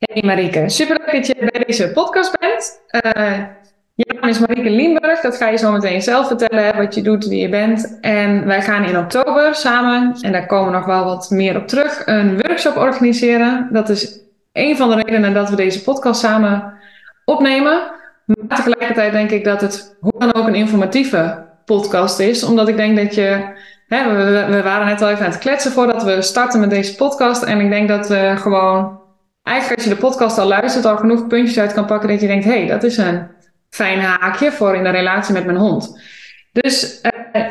Hey Marieke, superleuk dat je bij deze podcast bent. Uh, je naam is Marieke Lienburg, dat ga je zo meteen zelf vertellen, wat je doet, wie je bent. En wij gaan in oktober samen, en daar komen we nog wel wat meer op terug, een workshop organiseren. Dat is een van de redenen dat we deze podcast samen opnemen. Maar tegelijkertijd denk ik dat het hoe dan ook een informatieve podcast is, omdat ik denk dat je we, we, waren net al even aan het kletsen voordat we starten met deze podcast. En ik denk dat we gewoon eigenlijk als je de podcast al luistert, al genoeg puntjes uit kan pakken dat je denkt, hé, hey, dat is een fijn haakje voor in de relatie met mijn hond. Dus uh,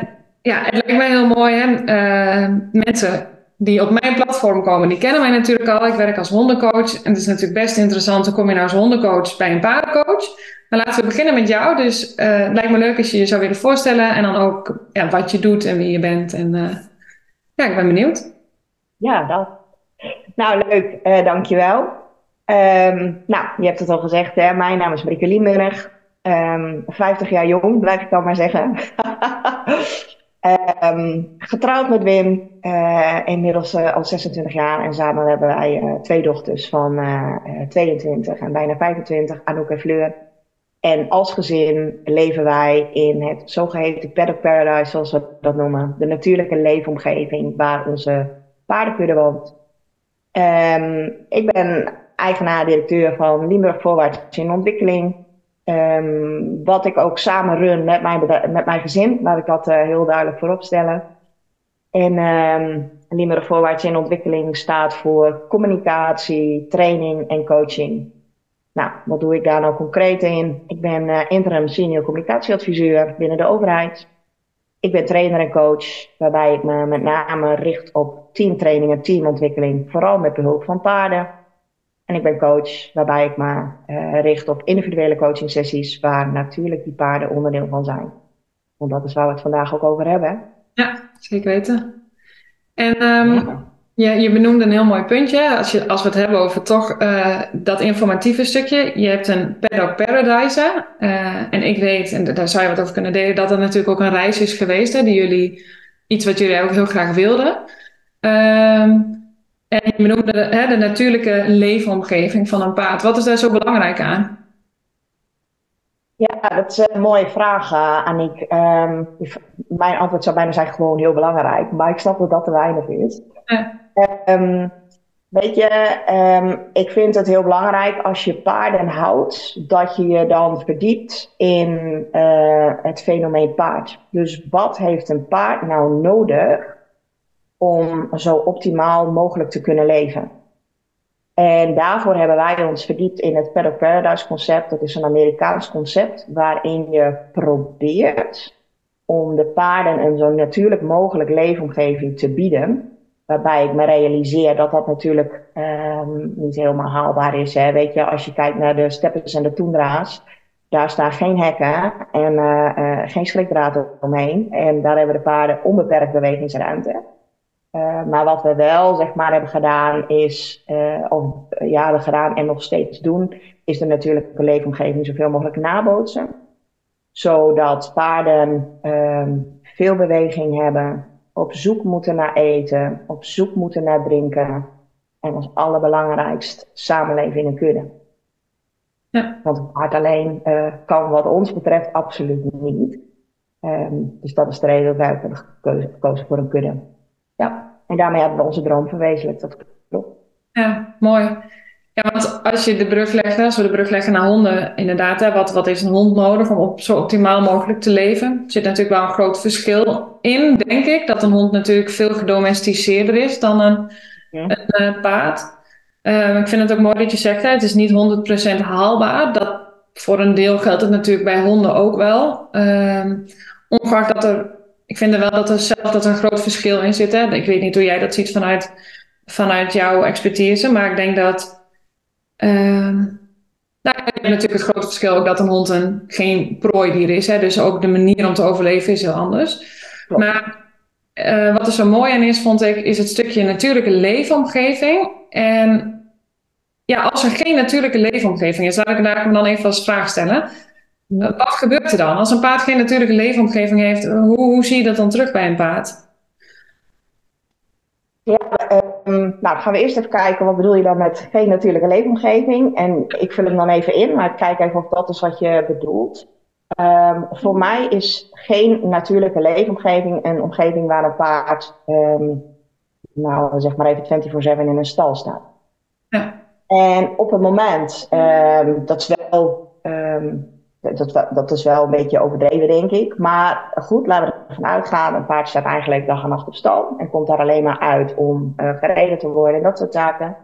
ja, het lijkt mij heel mooi. Hè? Uh, mensen die op mijn platform komen, die kennen mij natuurlijk al. Ik werk als hondencoach. En het is natuurlijk best interessant. Dan kom je nou als hondencoach bij een paardencoach. Maar laten we beginnen met jou. Dus uh, het lijkt me leuk als je je zou willen voorstellen. En dan ook ja, wat je doet en wie je bent. En ja, ik ben benieuwd. Ja, dat nou, leuk, uh, dankjewel. Um, nou, je hebt het al gezegd, hè? mijn naam is Marieke Lienburg. Um, 50 jaar jong, blijf ik dan maar zeggen. um, getrouwd met Wim, uh, inmiddels uh, al 26 jaar. En samen hebben wij twee dochters van 22 en bijna 25, Anouk en Fleur. En als gezin leven wij in het zogeheten paddock paradise, zoals we dat noemen. De natuurlijke leefomgeving waar onze paardenkudde woont. Um, ik ben eigenaar-directeur van Limburg Voorwaarts in Ontwikkeling. Um, wat ik ook samen run met mijn, met mijn gezin, laat ik dat uh, heel duidelijk voorop stellen. En um, Limburg Voorwaarts in Ontwikkeling staat voor communicatie, training en coaching. Nou, wat doe ik daar nou concreet in? Ik ben uh, interim senior communicatieadviseur binnen de overheid. Ik ben trainer en coach, waarbij ik me met name richt op teamtraining en teamontwikkeling, vooral met behulp van paarden. En ik ben coach, waarbij ik me uh, richt op individuele coaching sessies, waar natuurlijk die paarden onderdeel van zijn. Want dat is waar we het vandaag ook over hebben. Ja, zeker weten. En um, ja. Ja, je benoemde een heel mooi puntje. Als, je, als we het hebben over toch uh, dat informatieve stukje. Je hebt een Paddock Paradise. Uh, en ik weet, en daar zou je wat over kunnen delen, dat het natuurlijk ook een reis is geweest. Hè, die jullie, iets wat jullie ook heel graag wilden. Um, en je benoemde de, hè, de natuurlijke leefomgeving van een paard. Wat is daar zo belangrijk aan? Ja, dat is een mooie vraag, uh, Aniek. Um, mijn antwoord zou bijna zijn gewoon heel belangrijk. Maar ik snap dat dat te weinig is. Ja. Um, weet je, um, ik vind het heel belangrijk als je paarden houdt, dat je je dan verdiept in uh, het fenomeen paard. Dus wat heeft een paard nou nodig om zo optimaal mogelijk te kunnen leven? En daarvoor hebben wij ons verdiept in het Paddock Paradise concept. Dat is een Amerikaans concept waarin je probeert om de paarden een zo natuurlijk mogelijk leefomgeving te bieden Waarbij ik me realiseer dat dat natuurlijk um, niet helemaal haalbaar is. Hè. Weet je, als je kijkt naar de steppers en de toendra's, daar staan geen hekken en uh, uh, geen schrikdraad omheen. En daar hebben de paarden onbeperkt bewegingsruimte. Uh, maar wat we wel, zeg maar, hebben gedaan is, of ja, hebben gedaan en nog steeds doen, is de natuurlijke leefomgeving zoveel mogelijk nabootsen. Zodat paarden um, veel beweging hebben, op zoek moeten naar eten, op zoek moeten naar drinken. En als allerbelangrijkst samenleven in een kudde. Ja. Want het paard alleen uh, kan wat ons betreft absoluut niet. Um, dus dat is de reden dat wij hebben gekozen voor een kudde. Ja, en daarmee hebben we onze droom verwezenlijkt. Dat klopt. Ja, mooi. Ja, want als je de brug legt, als we de brug leggen naar honden, inderdaad, hè, wat, wat is een hond nodig om op zo optimaal mogelijk te leven? Er zit natuurlijk wel een groot verschil in, denk ik, dat een hond natuurlijk veel gedomesticeerder is dan een, ja. een uh, paard. Uh, ik vind het ook mooi dat je zegt, hè, het is niet 100% haalbaar. Dat, voor een deel geldt het natuurlijk bij honden ook wel. Uh, ongeacht dat er, ik vind er wel dat er zelf dat er een groot verschil in zit. Hè. Ik weet niet hoe jij dat ziet vanuit, vanuit jouw expertise, maar ik denk dat Um, nou, je natuurlijk het grote verschil ook dat een hond een, geen prooidier is. Hè, dus ook de manier om te overleven is heel anders. Maar uh, wat er zo mooi aan is, vond ik, is het stukje natuurlijke leefomgeving. En ja, als er geen natuurlijke leefomgeving is, laat ik daar dan even als vraag stellen. Wat gebeurt er dan? Als een paard geen natuurlijke leefomgeving heeft, hoe, hoe zie je dat dan terug bij een paard? Ja, uh nou, gaan we eerst even kijken, wat bedoel je dan met geen natuurlijke leefomgeving? En ik vul hem dan even in, maar kijk even of dat is wat je bedoelt. Um, voor mij is geen natuurlijke leefomgeving een omgeving waar een paard, um, nou zeg maar even 24-7 in een stal staat. Ja. En op het moment, dat is wel dat, dat is wel een beetje overdreven, denk ik. Maar goed, laten we ervan uitgaan. Een paard staat eigenlijk dag en nacht op stal. En komt daar alleen maar uit om uh, gereden te worden en dat soort zaken.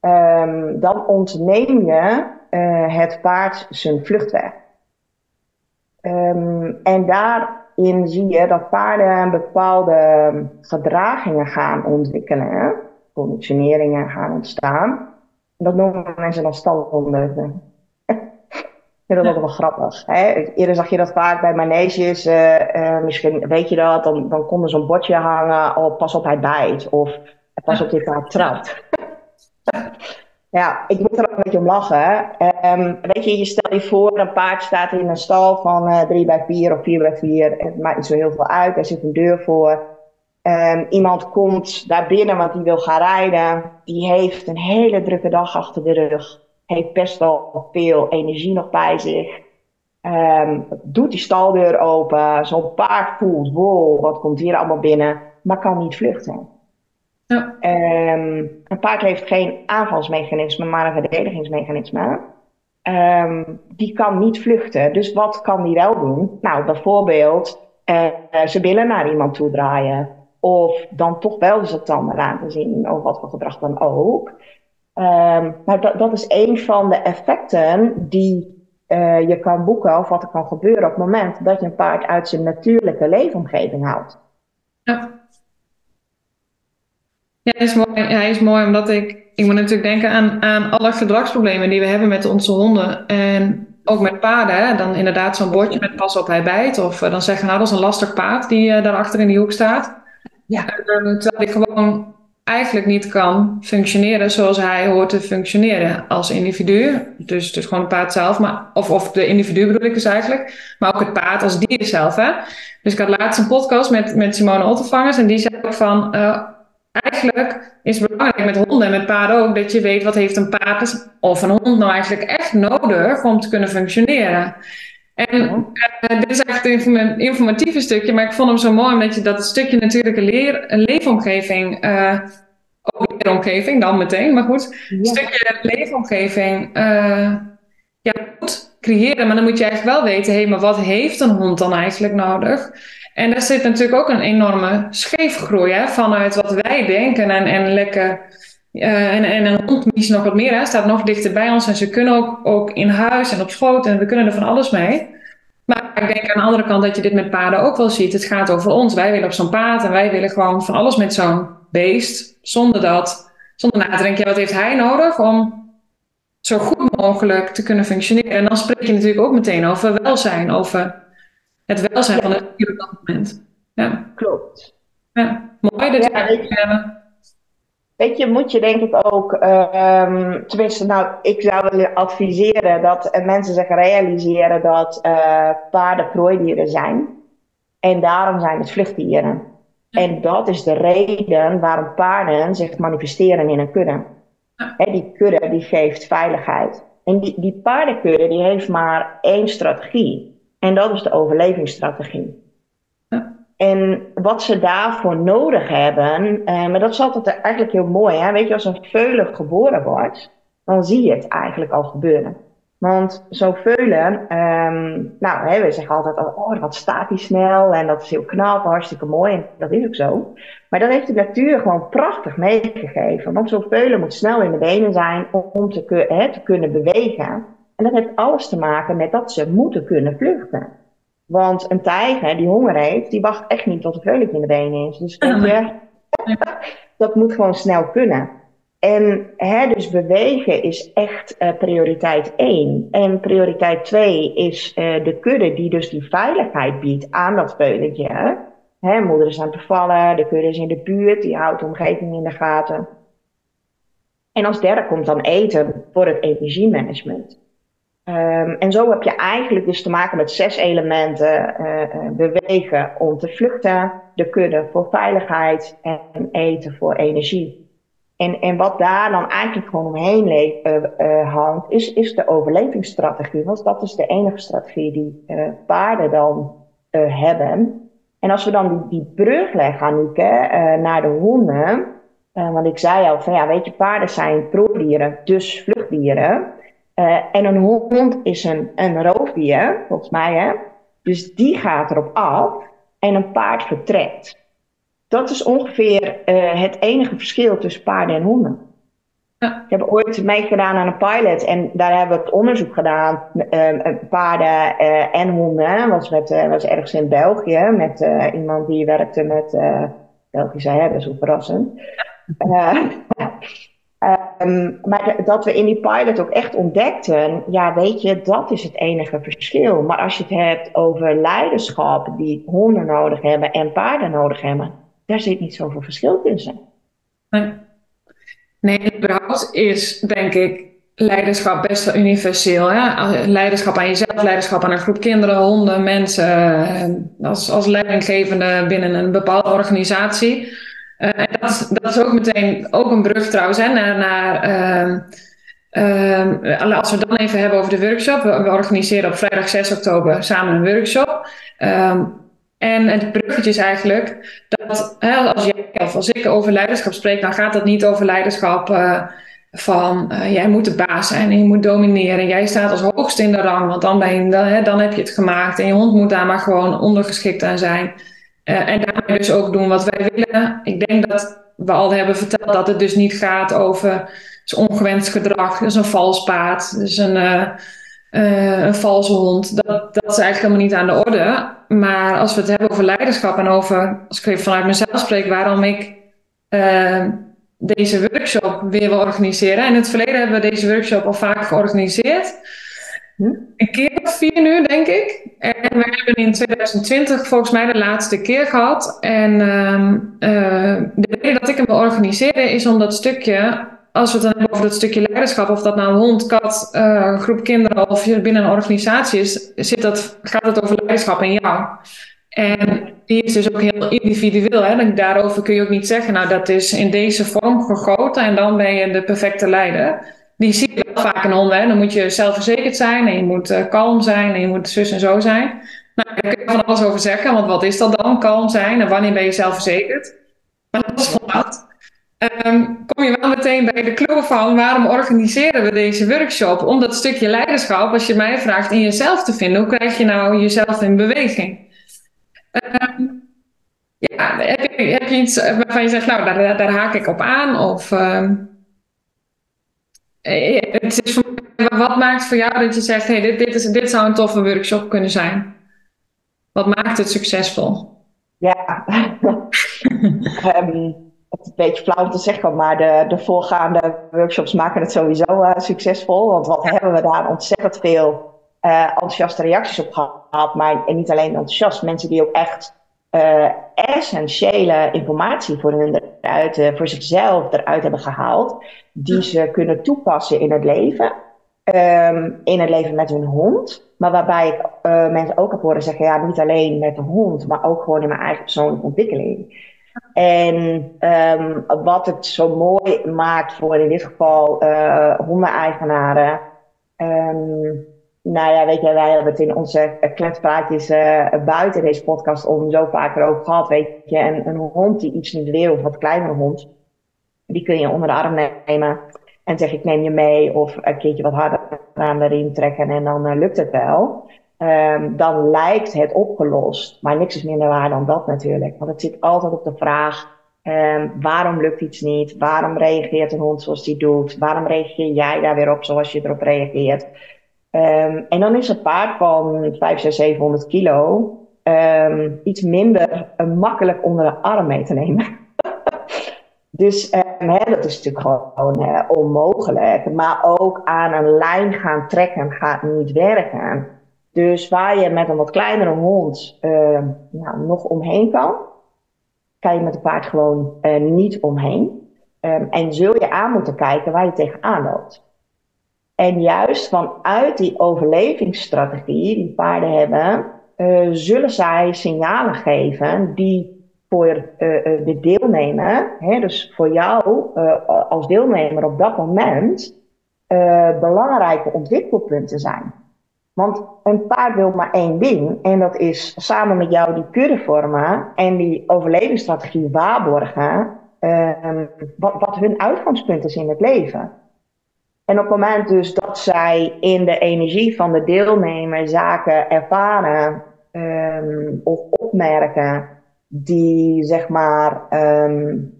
Um, dan ontneem je uh, het paard zijn vluchtweg. Um, en daarin zie je dat paarden bepaalde gedragingen gaan ontwikkelen. Conditioneringen gaan ontstaan. Dat noemen mensen dan stalhonden vind dat ook wel grappig. Hè? Eerder zag je dat vaak bij maneges, uh, misschien weet je dat, dan, dan kon er zo'n bordje hangen, oh pas op hij bijt, of pas op dit paard trapt. ja, ik moet er ook een beetje om lachen. Um, weet je, je stel je voor, een paard staat in een stal van uh, 3 bij 4 of 4 bij 4, het maakt niet zo heel veel uit, er zit een deur voor. Um, iemand komt daar binnen, want die wil gaan rijden. Die heeft een hele drukke dag achter de rug heeft best wel veel energie nog bij zich. Um, doet die staldeur open. Zo'n paard voelt, wow, wat komt hier allemaal binnen. Maar kan niet vluchten. Ja. Um, een paard heeft geen aanvalsmechanisme, maar een verdedigingsmechanisme. Um, die kan niet vluchten. Dus wat kan die wel doen? Nou, bijvoorbeeld uh, ze willen naar iemand toe draaien. Of dan toch wel zijn tanden laten zien. Of wat voor gedrag dan ook. Um, nou, dat, dat is een van de effecten die uh, je kan boeken of wat er kan gebeuren op het moment dat je een paard uit zijn natuurlijke leefomgeving haalt. Ja. Ja, hij is mooi, hij is mooi omdat ik, ik moet natuurlijk denken aan, aan alle gedragsproblemen die we hebben met onze honden. En ook met paarden, hè? dan inderdaad zo'n bordje met pas op hij bijt. Of uh, dan zeggen nou dat is een lastig paard die uh, daar achter in die hoek staat. Ja. terwijl ik gewoon eigenlijk niet kan functioneren zoals hij hoort te functioneren als individu. Dus, dus gewoon het paard zelf, maar, of, of de individu bedoel ik dus eigenlijk. Maar ook het paard als dier zelf. Hè? Dus ik had laatst een podcast met, met Simone Ottervangers en die zei ook van... Uh, eigenlijk is het belangrijk met honden en met paarden ook dat je weet wat heeft een paard of een hond nou eigenlijk echt nodig om te kunnen functioneren. En uh, dit is eigenlijk het informatieve stukje, maar ik vond hem zo mooi omdat je dat stukje natuurlijk een, leer, een leefomgeving, uh, ook leeromgeving dan meteen, maar goed, een stukje leefomgeving uh, ja, moet creëren. Maar dan moet je eigenlijk wel weten, hé, hey, maar wat heeft een hond dan eigenlijk nodig? En daar zit natuurlijk ook een enorme scheefgroei hè, vanuit wat wij denken en, en lekker. Uh, en, en een hond is nog wat meer, hè, staat nog dichter bij ons en ze kunnen ook, ook in huis en op schoot en we kunnen er van alles mee. Maar ik denk aan de andere kant dat je dit met paarden ook wel ziet. Het gaat over ons. Wij willen op zo'n paard en wij willen gewoon van alles met zo'n beest. Zonder dat, zonder na te denken, wat heeft hij nodig om zo goed mogelijk te kunnen functioneren. En dan spreek je natuurlijk ook meteen over welzijn, over het welzijn van het dier op dat moment. Ja. Klopt. Ja, mooi dat ja, we hebben. Weet je, moet je denk ik ook, um, tenminste, nou, ik zou willen adviseren dat mensen zich realiseren dat uh, paarden prooidieren zijn. En daarom zijn het vluchtdieren. En dat is de reden waarom paarden zich manifesteren in een kudde. He, die kudde die geeft veiligheid. En die, die paardenkudde die heeft maar één strategie. En dat is de overlevingsstrategie. En wat ze daarvoor nodig hebben, eh, maar dat is altijd eigenlijk heel mooi. Hè? Weet je, als een veulen geboren wordt, dan zie je het eigenlijk al gebeuren. Want zo'n veulen, um, nou, hè, we zeggen altijd, oh, wat staat die snel en dat is heel knap, hartstikke mooi. En dat is ook zo. Maar dat heeft de natuur gewoon prachtig meegegeven. Want zo'n veulen moet snel in de benen zijn om te, hè, te kunnen bewegen. En dat heeft alles te maken met dat ze moeten kunnen vluchten. Want een tijger die honger heeft, die wacht echt niet tot een veulentje in de benen is. Dus je, dat moet gewoon snel kunnen. En hè, dus bewegen is echt uh, prioriteit 1. En prioriteit 2 is uh, de kudde die dus die veiligheid biedt aan dat veulentje. Hè, moeder is aan het vallen, de kudde is in de buurt, die houdt de omgeving in de gaten. En als derde komt dan eten voor het energiemanagement. Um, en zo heb je eigenlijk dus te maken met zes elementen. Uh, bewegen om te vluchten, de kudde voor veiligheid en eten voor energie. En, en wat daar dan eigenlijk gewoon omheen uh, hangt, is, is de overlevingsstrategie. Want dat is de enige strategie die paarden dan hebben. En als we dan die, die brug leggen, Anneke, naar de honden. want ik zei al van ja, weet je, paarden zijn proefdieren, dus vluchtdieren. En een hond is een, een roofdier, volgens mij, hè. Dus die gaat erop af en een paard vertrekt. Dat is ongeveer uh, het enige verschil tussen paarden en honden. Ja. Ik heb ooit meegedaan aan een pilot en daar hebben we het onderzoek gedaan. Uh, paarden uh, en honden. Was, met, was ergens in België met iemand die werkte met Belgische herders, hoe verrassend. Um, maar dat we in die pilot ook echt ontdekten, ja, weet je, dat is het enige verschil. Maar als je het hebt over leiderschap die honden nodig hebben en paarden nodig hebben, daar zit niet zoveel verschil tussen. Nee, nee überhaupt is, denk ik, leiderschap best wel universeel. Hè? Leiderschap aan jezelf, leiderschap aan een groep kinderen, honden, mensen, als, als leidinggevende binnen een bepaalde organisatie. Uh, en dat, dat, is ook meteen ook een brug trouwens hè, naar, naar uh, als we het dan even hebben over de workshop. We, organiseren op vrijdag 6 oktober samen een workshop. Ehm, en het bruggetje is eigenlijk dat als jij of als ik over leiderschap spreek, dan gaat het niet over leiderschap uh, van uh, jij moet de baas zijn en je moet domineren. Jij staat als hoogste in de rang, want dan, ben je, dan heb je het gemaakt. En je hond moet daar maar gewoon ondergeschikt aan zijn. Uh, en daarmee dus ook doen wat wij willen. Ik denk dat we al hebben verteld dat het dus niet gaat over ongewenst gedrag, dus een vals paard, dus een, uh, uh, een valse hond. Dat, dat is eigenlijk helemaal niet aan de orde. Maar als we het hebben over leiderschap en over, als ik even vanuit mezelf spreek, waarom ik deze workshop weer wil organiseren. In het verleden hebben we deze workshop al vaak georganiseerd. Een keer vier nu, denk ik. En we hebben in 2020 volgens mij de laatste keer gehad. En uh, uh, de reden dat ik hem wil is om dat stukje, als we het dan hebben over dat stukje leiderschap, of dat nou hond, kat, uh, groep kinderen of binnen een organisatie is, zit dat, gaat het over leiderschap in jou. En die is dus ook heel individueel. Hè? Daarover kun je ook niet zeggen, nou dat is in deze vorm gegoten en dan ben je de perfecte leider die zie je wel vaak in honden. Dan moet je zelfverzekerd zijn en je moet uh, kalm zijn en je moet zus en zo zijn. Nou, daar kun je van alles over zeggen, want wat is dat dan, kalm zijn en wanneer ben je zelfverzekerd? Maar dat is van Um, kom je wel meteen bij de clue van waarom organiseren we deze workshop? Om dat stukje leiderschap, als je mij vraagt, in jezelf te vinden. Hoe krijg je nou jezelf in beweging? Um, ja, heb je, heb je iets waarvan je zegt, nou, daar, daar haak ik op aan? Of... Um, eh, het is wat maakt voor jou dat je zegt: hey, dit, dit, is, dit zou een toffe workshop kunnen zijn? Wat maakt het succesvol? Ja, um, het is een beetje flauw te zeggen, maar de, de voorgaande workshops maken het sowieso uh, succesvol. Want wat hebben we daar ontzettend veel uh, enthousiaste reacties op gehad. Maar en niet alleen enthousiast, mensen die ook echt uh, essentiële informatie voor hun eruit, uh, voor zichzelf eruit hebben gehaald, die ze kunnen toepassen in het leven. Um, in het leven met hun hond. Maar waarbij ik uh, mensen ook heb horen zeggen, ja, niet alleen met de hond, maar ook gewoon in mijn eigen persoonlijke ontwikkeling. En um, wat het zo mooi maakt voor in dit geval hondeneigenaren. Um, nou ja, weet je, wij hebben het in onze kletspraatjes uh, buiten deze podcast om zo vaak erover gehad, weet je. En een hond die iets niet wil, of wat kleinere hond, die kun je onder de arm nemen en zeg ik neem je mee of een keertje wat harder aan de riem trekken en dan uh, lukt het wel. Um, dan lijkt het opgelost, maar niks is minder waar dan dat natuurlijk. Want het zit altijd op de vraag, um, waarom lukt iets niet? Waarom reageert een hond zoals die doet? Waarom reageer jij daar weer op zoals je erop reageert? Um, en dan is het paard van 5, 6, 700 kilo um, iets minder uh, makkelijk onder de arm mee te nemen. dus um, hè, dat is natuurlijk gewoon uh, onmogelijk. Maar ook aan een lijn gaan trekken gaat niet werken. Dus waar je met een wat kleinere hond nou, nog omheen kan, kan je met een paard gewoon uh, niet omheen. en zul je aan moeten kijken waar je tegenaan loopt. En juist vanuit die overlevingsstrategie die paarden hebben, uh, zullen zij signalen geven die voor de deelnemer, hè, dus voor jou als deelnemer op dat moment, belangrijke ontwikkelpunten zijn. Want een paard wil maar één ding. En dat is samen met jou die kudde vormen en die overlevingsstrategie waarborgen. Wat, wat hun uitgangspunt is in het leven. En op het moment dus dat zij in de energie van de deelnemer zaken ervaren um, of opmerken die zeg maar um,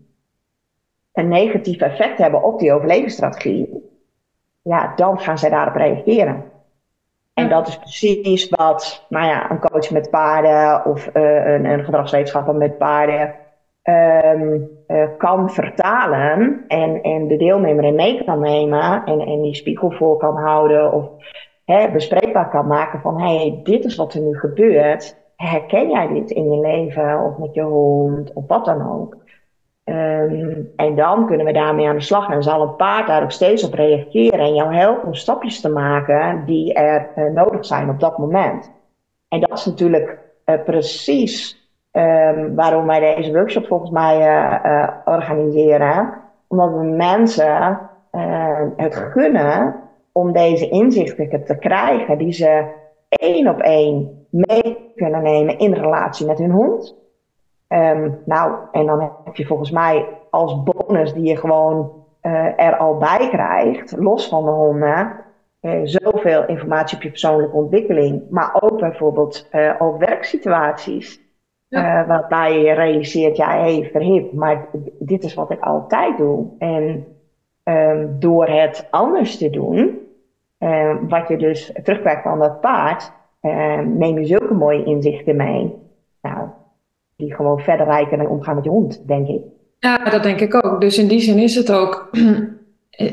een negatief effect hebben op die overlevingsstrategie, ja, dan gaan zij daarop reageren. En dat is precies wat nou ja, een coach met paarden of uh, een, een gedragswetenschapper met paarden um, uh, kan vertalen en, en de deelnemer in mee kan nemen en, en die spiegel voor kan houden of hè, bespreekbaar kan maken van hey, dit is wat er nu gebeurt. Herken jij dit in je leven of met je hond of wat dan ook? Um, en dan kunnen we daarmee aan de slag. En zal een paard daar ook steeds op reageren en jou helpen om stapjes te maken die er uh, nodig zijn op dat moment. En dat is natuurlijk uh, precies um, waarom wij deze workshop volgens mij uh, organiseren. Omdat we mensen het gunnen om deze inzichten te krijgen die ze één op één mee kunnen nemen in relatie met hun hond Um, nou, en dan heb je volgens mij als bonus die je gewoon uh, er al bij krijgt, los van de honden, zoveel informatie op je persoonlijke ontwikkeling, maar ook bijvoorbeeld uh, op werksituaties. Ja. waarbij je realiseert, ja, hé, hey, verhip, maar dit is wat ik altijd doe. En um, door het anders te doen, wat je dus terugkrijgt van dat paard, neem je zulke mooie inzichten mee. Nou, die gewoon verder rijken en omgaan met je hond, denk ik. Ja, dat denk ik ook. Dus in die zin is het ook.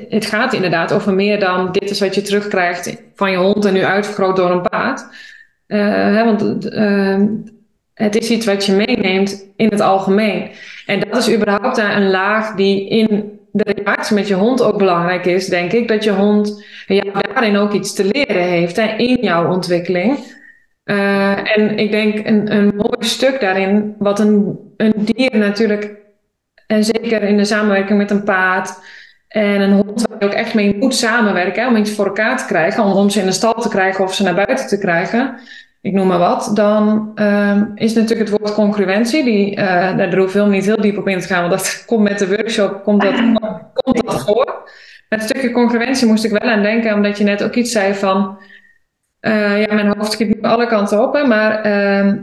Het gaat inderdaad over meer dan dit is wat je terugkrijgt van je hond en nu uitvergroot door een paard. Uh, hè, want uh, het is iets wat je meeneemt in het algemeen. En dat is überhaupt een laag die in de relatie met je hond ook belangrijk is, denk ik. Dat je hond ja, daarin ook iets te leren heeft hè, in jouw ontwikkeling. Uh, en ik denk een, een mooi stuk daarin, wat een, een dier natuurlijk, en zeker in de samenwerking met een paard en een hond waar je ook echt mee moet samenwerken om iets voor elkaar te krijgen, om, om ze in de stal te krijgen of ze naar buiten te krijgen, ik noem maar wat, dan uh, is natuurlijk het woord congruentie, die, uh, daar hoef ik niet heel diep op in te gaan, want dat komt met de workshop, komt dat, komt dat voor. Met het stukje congruentie moest ik wel aan denken, omdat je net ook iets zei van uh, ja, mijn hoofd schiet nu alle kanten op. Hè, maar uh, uh,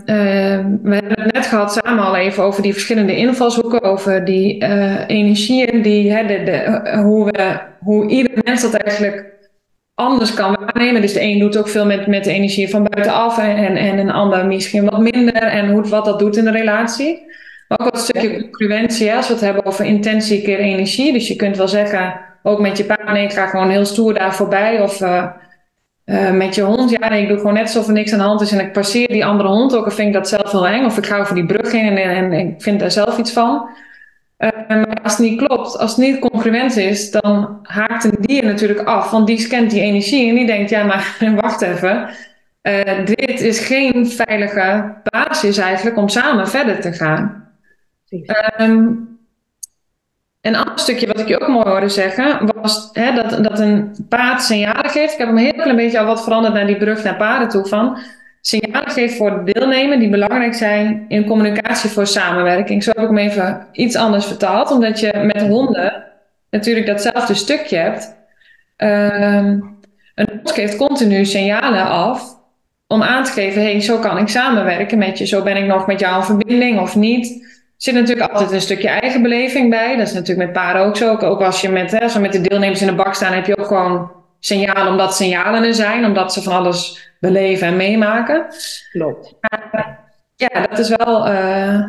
we hebben het net gehad samen al even over die verschillende invalshoeken, over die uh, energieën, die, hè, de, de, hoe, we, hoe ieder mens dat eigenlijk anders kan waarnemen. Dus de een doet ook veel met, met de energie van buitenaf en, en een ander misschien wat minder. En hoe, wat dat doet in de relatie. Maar ook wat stukje congruentie, als we het hebben over intentie keer energie. Dus je kunt wel zeggen, ook met je paard, nee, ik ga gewoon heel stoer daar voorbij. Of uh, met je hond, ja, nee, ik doe gewoon net alsof er niks aan de hand is en ik passeer die andere hond ook en vind ik dat zelf heel eng. Of ik ga over die brug heen en, en, ik vind daar zelf iets van. Uh, maar als het niet klopt, als het niet congruent is, dan haakt een dier natuurlijk af. Want die scant die energie en die denkt, ja, maar wacht even. Uh, dit is geen veilige basis eigenlijk om samen verder te gaan. Um, een ander stukje wat ik je ook mooi hoorde zeggen, was hè, dat, dat een paard signalen geeft. Ik heb hem heel klein beetje al wat veranderd naar die brug naar paarden toe van. Signalen geeft voor deelnemen die belangrijk zijn in communicatie voor samenwerking. Zo heb ik hem even iets anders vertaald, omdat je met honden natuurlijk datzelfde stukje hebt. Um, een hond geeft continu signalen af om aan te geven: hé, hey, zo kan ik samenwerken met je, zo ben ik nog met jou in verbinding of niet zit natuurlijk altijd een stukje eigen beleving bij. Dat is natuurlijk met paarden ook zo. Ook als je met, hè, met de deelnemers in de bak staan, heb je ook gewoon signalen omdat signalen er zijn, omdat ze van alles beleven en meemaken. Klopt. ja, dat is wel uh,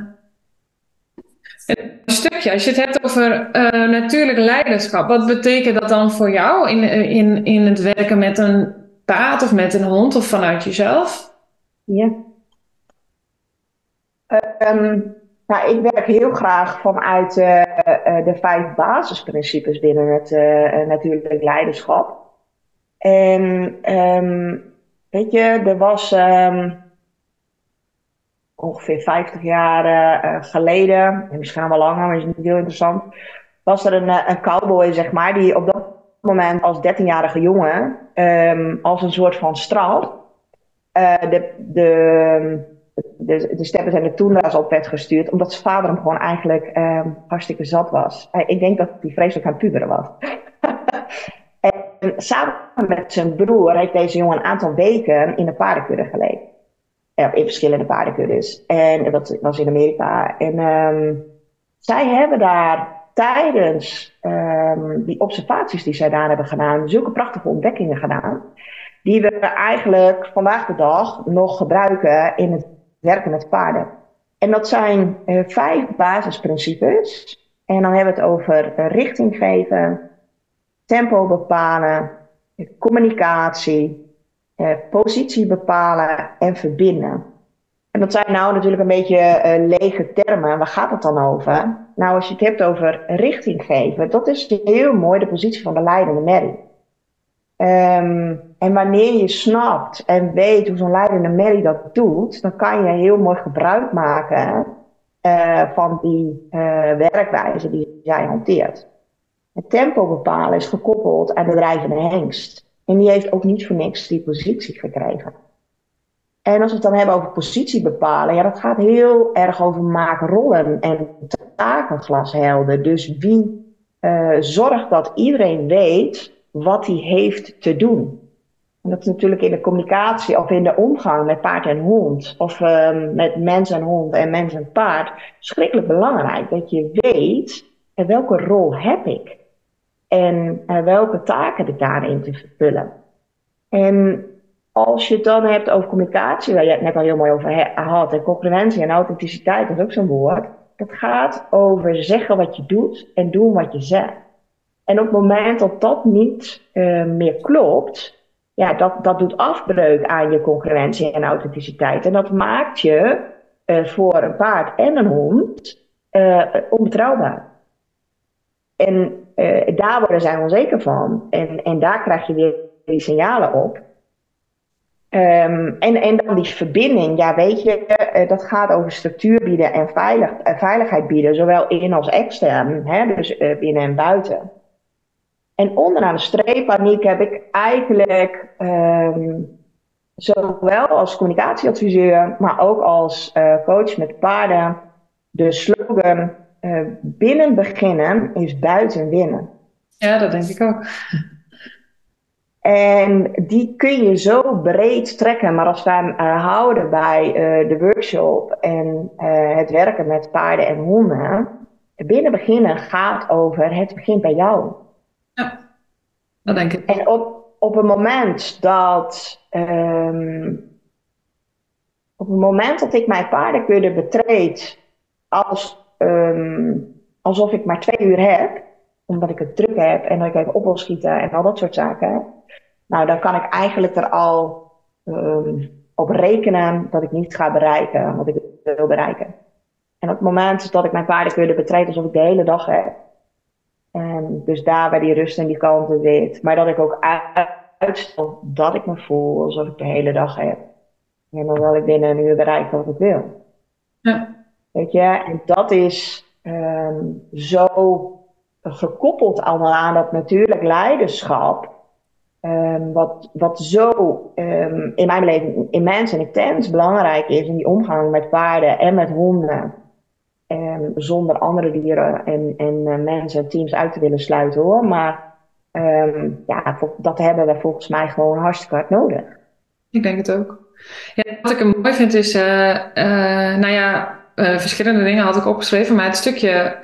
een stukje. Als je het hebt over uh, natuurlijk leiderschap, wat betekent dat dan voor jou in, in, in het werken met een paard of met een hond of vanuit jezelf? Ja. Um, nou, ik werk heel graag vanuit uh, de vijf basisprincipes binnen het natuurlijk leiderschap. En um, weet je, er was um, ongeveer 50 jaar geleden, en misschien wel langer, maar is niet heel interessant, was er een, een cowboy, zeg maar, die op dat moment als 13-jarige jongen, um, als een soort van straf, de, de de, de steppers en de toenra's op werd gestuurd, omdat zijn vader hem gewoon eigenlijk ehm, hartstikke zat was. ik denk dat hij vreselijk aan puberen was. en samen met zijn broer heeft deze jongen een aantal weken in een paardenkudde geleefd. in verschillende paardenkuddes. En dat was in Amerika. En um, zij hebben daar tijdens um, die observaties die zij daar hebben gedaan, zulke prachtige ontdekkingen gedaan. Die we eigenlijk vandaag de dag nog gebruiken in het werken met paarden. En dat zijn uh, vijf basisprincipes. En dan hebben we het over uh, richting geven, tempo bepalen, communicatie, uh, positie bepalen en verbinden. En dat zijn nou natuurlijk een beetje lege termen. Waar gaat het dan over? Nou, als je het hebt over richting geven, dat is heel mooi de positie van de leidende merrie. Um, en wanneer je snapt en weet hoe zo'n leidende Mary dat doet, dan kan je heel mooi gebruik maken uh, van die werkwijze die jij hanteert. Het tempo bepalen is gekoppeld aan de drijvende hengst. En die heeft ook niet voor niks die positie gekregen. En als we het dan hebben over positie bepalen, ja, dat gaat heel erg over maken rollen en taken Dus wie uh, zorgt dat iedereen weet wat hij heeft te doen. En dat is natuurlijk in de communicatie of in de omgang met paard en hond, of um, met mens en hond en mens en paard, schrikkelijk belangrijk dat je weet uh, welke rol heb ik en uh, welke taken ik daarin te vervullen. En als je het dan hebt over communicatie, waar je het net al heel mooi over had, en congruentie en authenticiteit, dat is ook zo'n woord. Dat gaat over zeggen wat je doet en doen wat je zegt. En op het moment dat dat niet uh, meer klopt, ja, dat, dat doet afbreuk aan je concurrentie en authenticiteit. En dat maakt je uh, voor een paard en een hond uh, onbetrouwbaar. En uh, daar worden zij onzeker van. En, en daar krijg je weer die signalen op. Um, en, en dan die verbinding, ja weet je, dat gaat over structuur bieden en veilig, veiligheid bieden, zowel in als extern, hè, dus binnen en buiten. En onderaan de streep, Aniek, heb ik eigenlijk um, zowel als communicatieadviseur, maar ook als coach met paarden, de slogan uh, binnen beginnen is buiten winnen. Ja, dat denk ik ook. En die kun je zo breed trekken, maar als we hem uh, houden bij de workshop en het werken met paarden en honden, binnen beginnen gaat over het begint bij jou. Ja, dat denk ik. En op, op het moment dat. Um, op het moment dat ik mijn paardenkudde betreed. Als, um, alsof ik maar twee uur heb. Omdat ik het druk heb en dat ik even op wil schieten en al dat soort zaken. Nou, dan kan ik eigenlijk er al um, op rekenen dat ik niet ga bereiken wat ik wil bereiken. En op het moment dat ik mijn paardenkudde betreed alsof ik de hele dag heb en dus daar bij die rust en die kalmte weet. Maar dat ik ook uitstel dat ik me voel alsof ik de hele dag heb. En dan wil ik binnen een uur bereiken wat ik wil. Ja. Weet je, en dat is um, zo gekoppeld allemaal aan dat natuurlijk leiderschap. Um, wat, wat zo um, in mijn beleving immens en intens belangrijk is in die omgang met paarden en met honden. Zonder andere dieren en, en uh, mensen en teams uit te willen sluiten hoor. Maar ja, dat hebben we volgens mij gewoon hartstikke hard nodig. Ik denk het ook. Ja, wat ik mooi vind is, uh, uh, nou ja, verschillende dingen had ik opgeschreven, maar het stukje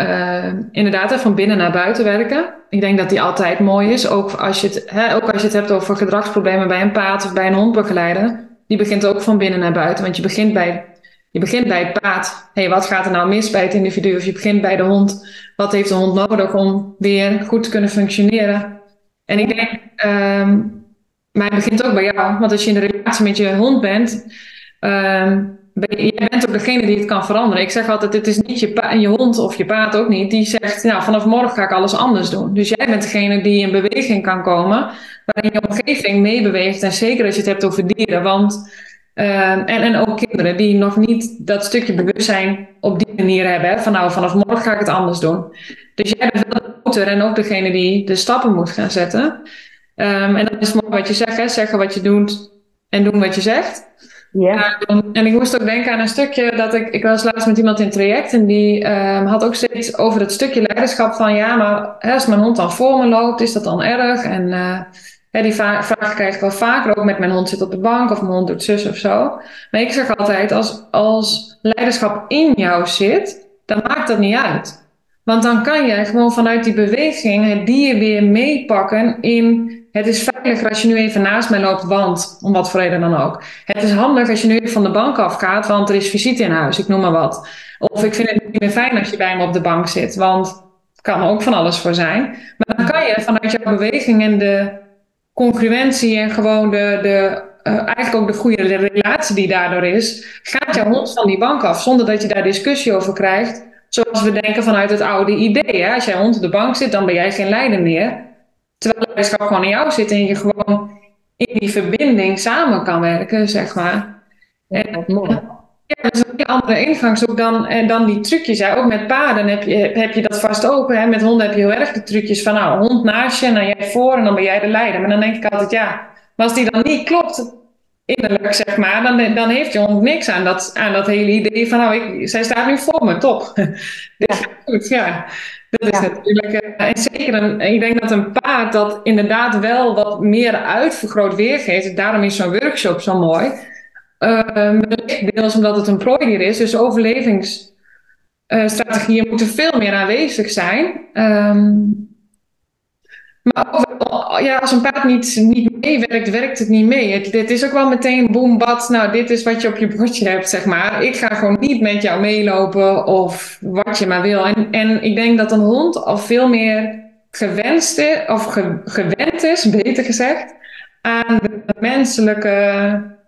inderdaad van binnen naar buiten werken. Ik denk dat die altijd mooi is, ook als je het, hè, ook als je het hebt over gedragsproblemen bij een paard of bij een hondbegeleider. Die begint ook van binnen naar buiten, want je begint bij je begint bij het paard. hey, wat gaat er nou mis bij het individu? Of je begint bij de hond. Wat heeft de hond nodig om weer goed te kunnen functioneren? En ik denk, um, maar het begint ook bij jou. Want als je in de relatie met je hond bent, um, jij bent ook degene die het kan veranderen. Ik zeg altijd, het is niet je, je hond of je paard ook niet. Die zegt, nou, vanaf morgen ga ik alles anders doen. Dus jij bent degene die in beweging kan komen. Waarin je omgeving meebeweegt. En zeker als je het hebt over dieren. Want Ehm, en, en ook kinderen die nog niet dat stukje bewustzijn op die manier hebben. Van nou, vanaf morgen ga ik het anders doen. Dus jij bent de motor en ook degene die de stappen moet gaan zetten. Ehm, en dat is mooi wat je zegt, hè? zeggen wat je doet en doen wat je zegt. Ja. Ehm, en ik moest ook denken aan een stukje dat ik, ik was laatst met iemand in traject en die had ook steeds over het stukje leiderschap van ja, maar hè, als mijn hond dan voor me loopt, is dat dan erg? En uh, die vraag krijg ik wel vaker, ook met mijn hond zit op de bank of mijn hond doet zus of zo. Maar ik zeg altijd, als, als leiderschap in jou zit, dan maakt dat niet uit. Want dan kan je gewoon vanuit die beweging het dier weer meepakken in het is veilig als je nu even naast mij loopt, want om wat voor reden dan ook. Het is handig als je nu van de bank afgaat, want er is visite in huis, ik noem maar wat. Of ik vind het niet meer fijn als je bij me op de bank zit, want het kan ook van alles voor zijn. Maar dan kan je vanuit jouw beweging en de congruentie en gewoon de, de uh, eigenlijk ook de goede relatie die daardoor is, gaat jouw hond van die bank af zonder dat je daar discussie over krijgt. Zoals we denken vanuit het oude idee. Hè? Als jij hond op de bank zit, dan ben jij geen leider meer. Terwijl leiderschap gewoon in jou zit en je gewoon in die verbinding samen kan werken, zeg maar. En, ja, dat is een andere ingangshoek dan, en dan die trucjes. Ook met paarden heb je, heb je dat vast ook. Hè? Met honden heb je heel erg de trucjes van nou, hond naast je en dan jij voor en dan ben jij de leider. Maar dan denk ik altijd ja, maar als die dan niet klopt, innerlijk zeg maar, dan, dan heeft je hond niks aan dat, aan dat hele idee van nou, ik, zij staat nu voor me, top. ja. goed, ja. Dat is natuurlijk, uh, en zeker, een, ik denk dat een paard dat inderdaad wel wat meer uitvergroot weergeeft. Daarom is zo'n workshop zo mooi. Uh, deels omdat het een prooidier is, dus overlevingsstrategieën moeten veel meer aanwezig zijn. Um, maar ja, als een paard niet, niet meewerkt, werkt het niet mee. Het, het is ook wel meteen boem, bad. Nou, dit is wat je op je bordje hebt, zeg maar. Ik ga gewoon niet met jou meelopen of wat je maar wil. En, en ik denk dat een hond al veel meer gewenst is, of gewend is, beter gezegd, aan de menselijke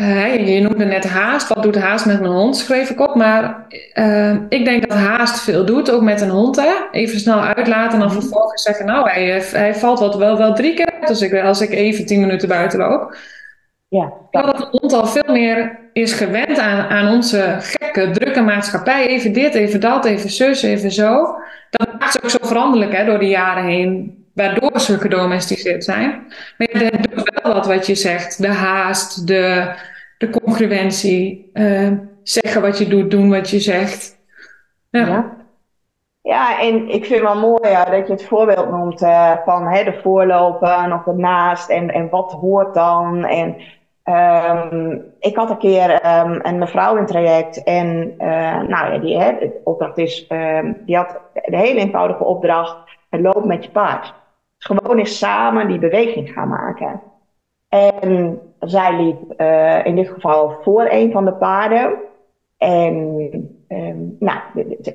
uh, je noemde net haast. Wat doet haast met mijn hond? Schreef ik op. Maar uh, ik denk dat haast veel doet, ook met een hond. Hè? Even snel uitlaten en dan mhm. vervolgens zeggen: Nou, hij, hij valt wat, wel, wel drie keer uit als ik, als ik even tien minuten buiten loop. Ja, dat. dat een hond al veel meer is gewend aan, aan onze gekke, drukke maatschappij. Even dit, even dat, even zus, even zo. Dat maakt ze ook zo veranderlijk hè, door de jaren heen waardoor ze gedomesticeerd zijn. Maar ja, dat doet wel wat wat je zegt. De haast, de, de congruentie, uh, zeggen wat je doet, doen wat je zegt. Ja. ja. ja en ik vind wel mooi ja, dat je het voorbeeld noemt uh, van hè, de voorlopen of naast en, en wat hoort dan. En um, ik had een keer um, een mevrouw in traject en uh, nou ja, die hè, de opdracht is, um, die had de hele eenvoudige opdracht, loop met je paard gewoon eens samen die beweging gaan maken. En zij liep uh, in dit geval voor een van de paarden. En um, nou,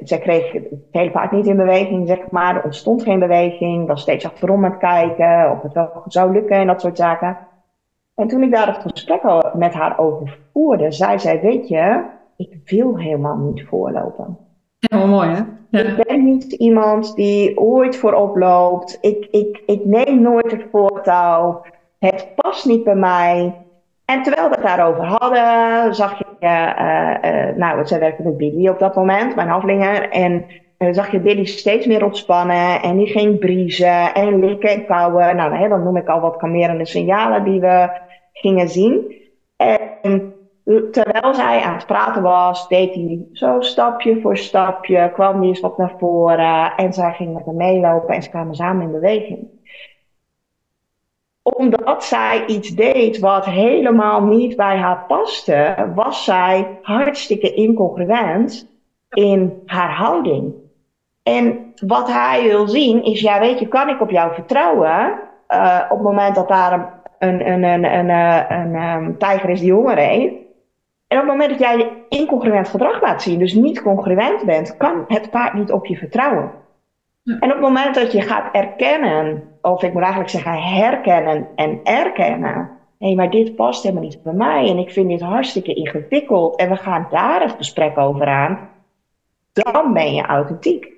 zij kreeg het hele paard niet in beweging, zeg maar. Er ontstond geen beweging. Was steeds achterom aan het kijken of het wel zou lukken en dat soort zaken. En toen ik daar het gesprek al met haar over voerde, zei zij: Weet je, ik wil helemaal niet voorlopen. Ja, mooi hè? Ik ben niet iemand die ooit voorop loopt. Ik, ik, ik neem nooit het voortouw. Het past niet bij mij. En terwijl we het daarover hadden, zag je, uh, uh, nou, zij werkte met Billy op dat moment, mijn aflinger. En uh, zag je Billy steeds meer ontspannen. En die ging briezen en likken en kauwen. Nou, dan noem ik al wat kalmerende signalen die we gingen zien. En terwijl zij aan het praten was, deed hij zo stapje voor stapje, kwam hij eens wat naar voren en zij ging met hem meelopen en ze kwamen samen in beweging. Omdat zij iets deed wat helemaal niet bij haar paste, was zij hartstikke incongruent in haar houding. En wat hij wil zien is, ja weet je, kan ik op jou vertrouwen uh, op het moment dat daar een, een, een, een, een, een, een tijger is die honger heeft? En op het moment dat jij incongruent gedrag laat zien, dus niet congruent bent, kan het paard niet op je vertrouwen. En op het moment dat je gaat erkennen, of ik moet eigenlijk zeggen herkennen en erkennen, hé, hey, maar dit past helemaal niet bij mij en ik vind dit hartstikke ingewikkeld en we gaan daar het gesprek over aan, dan ben je authentiek.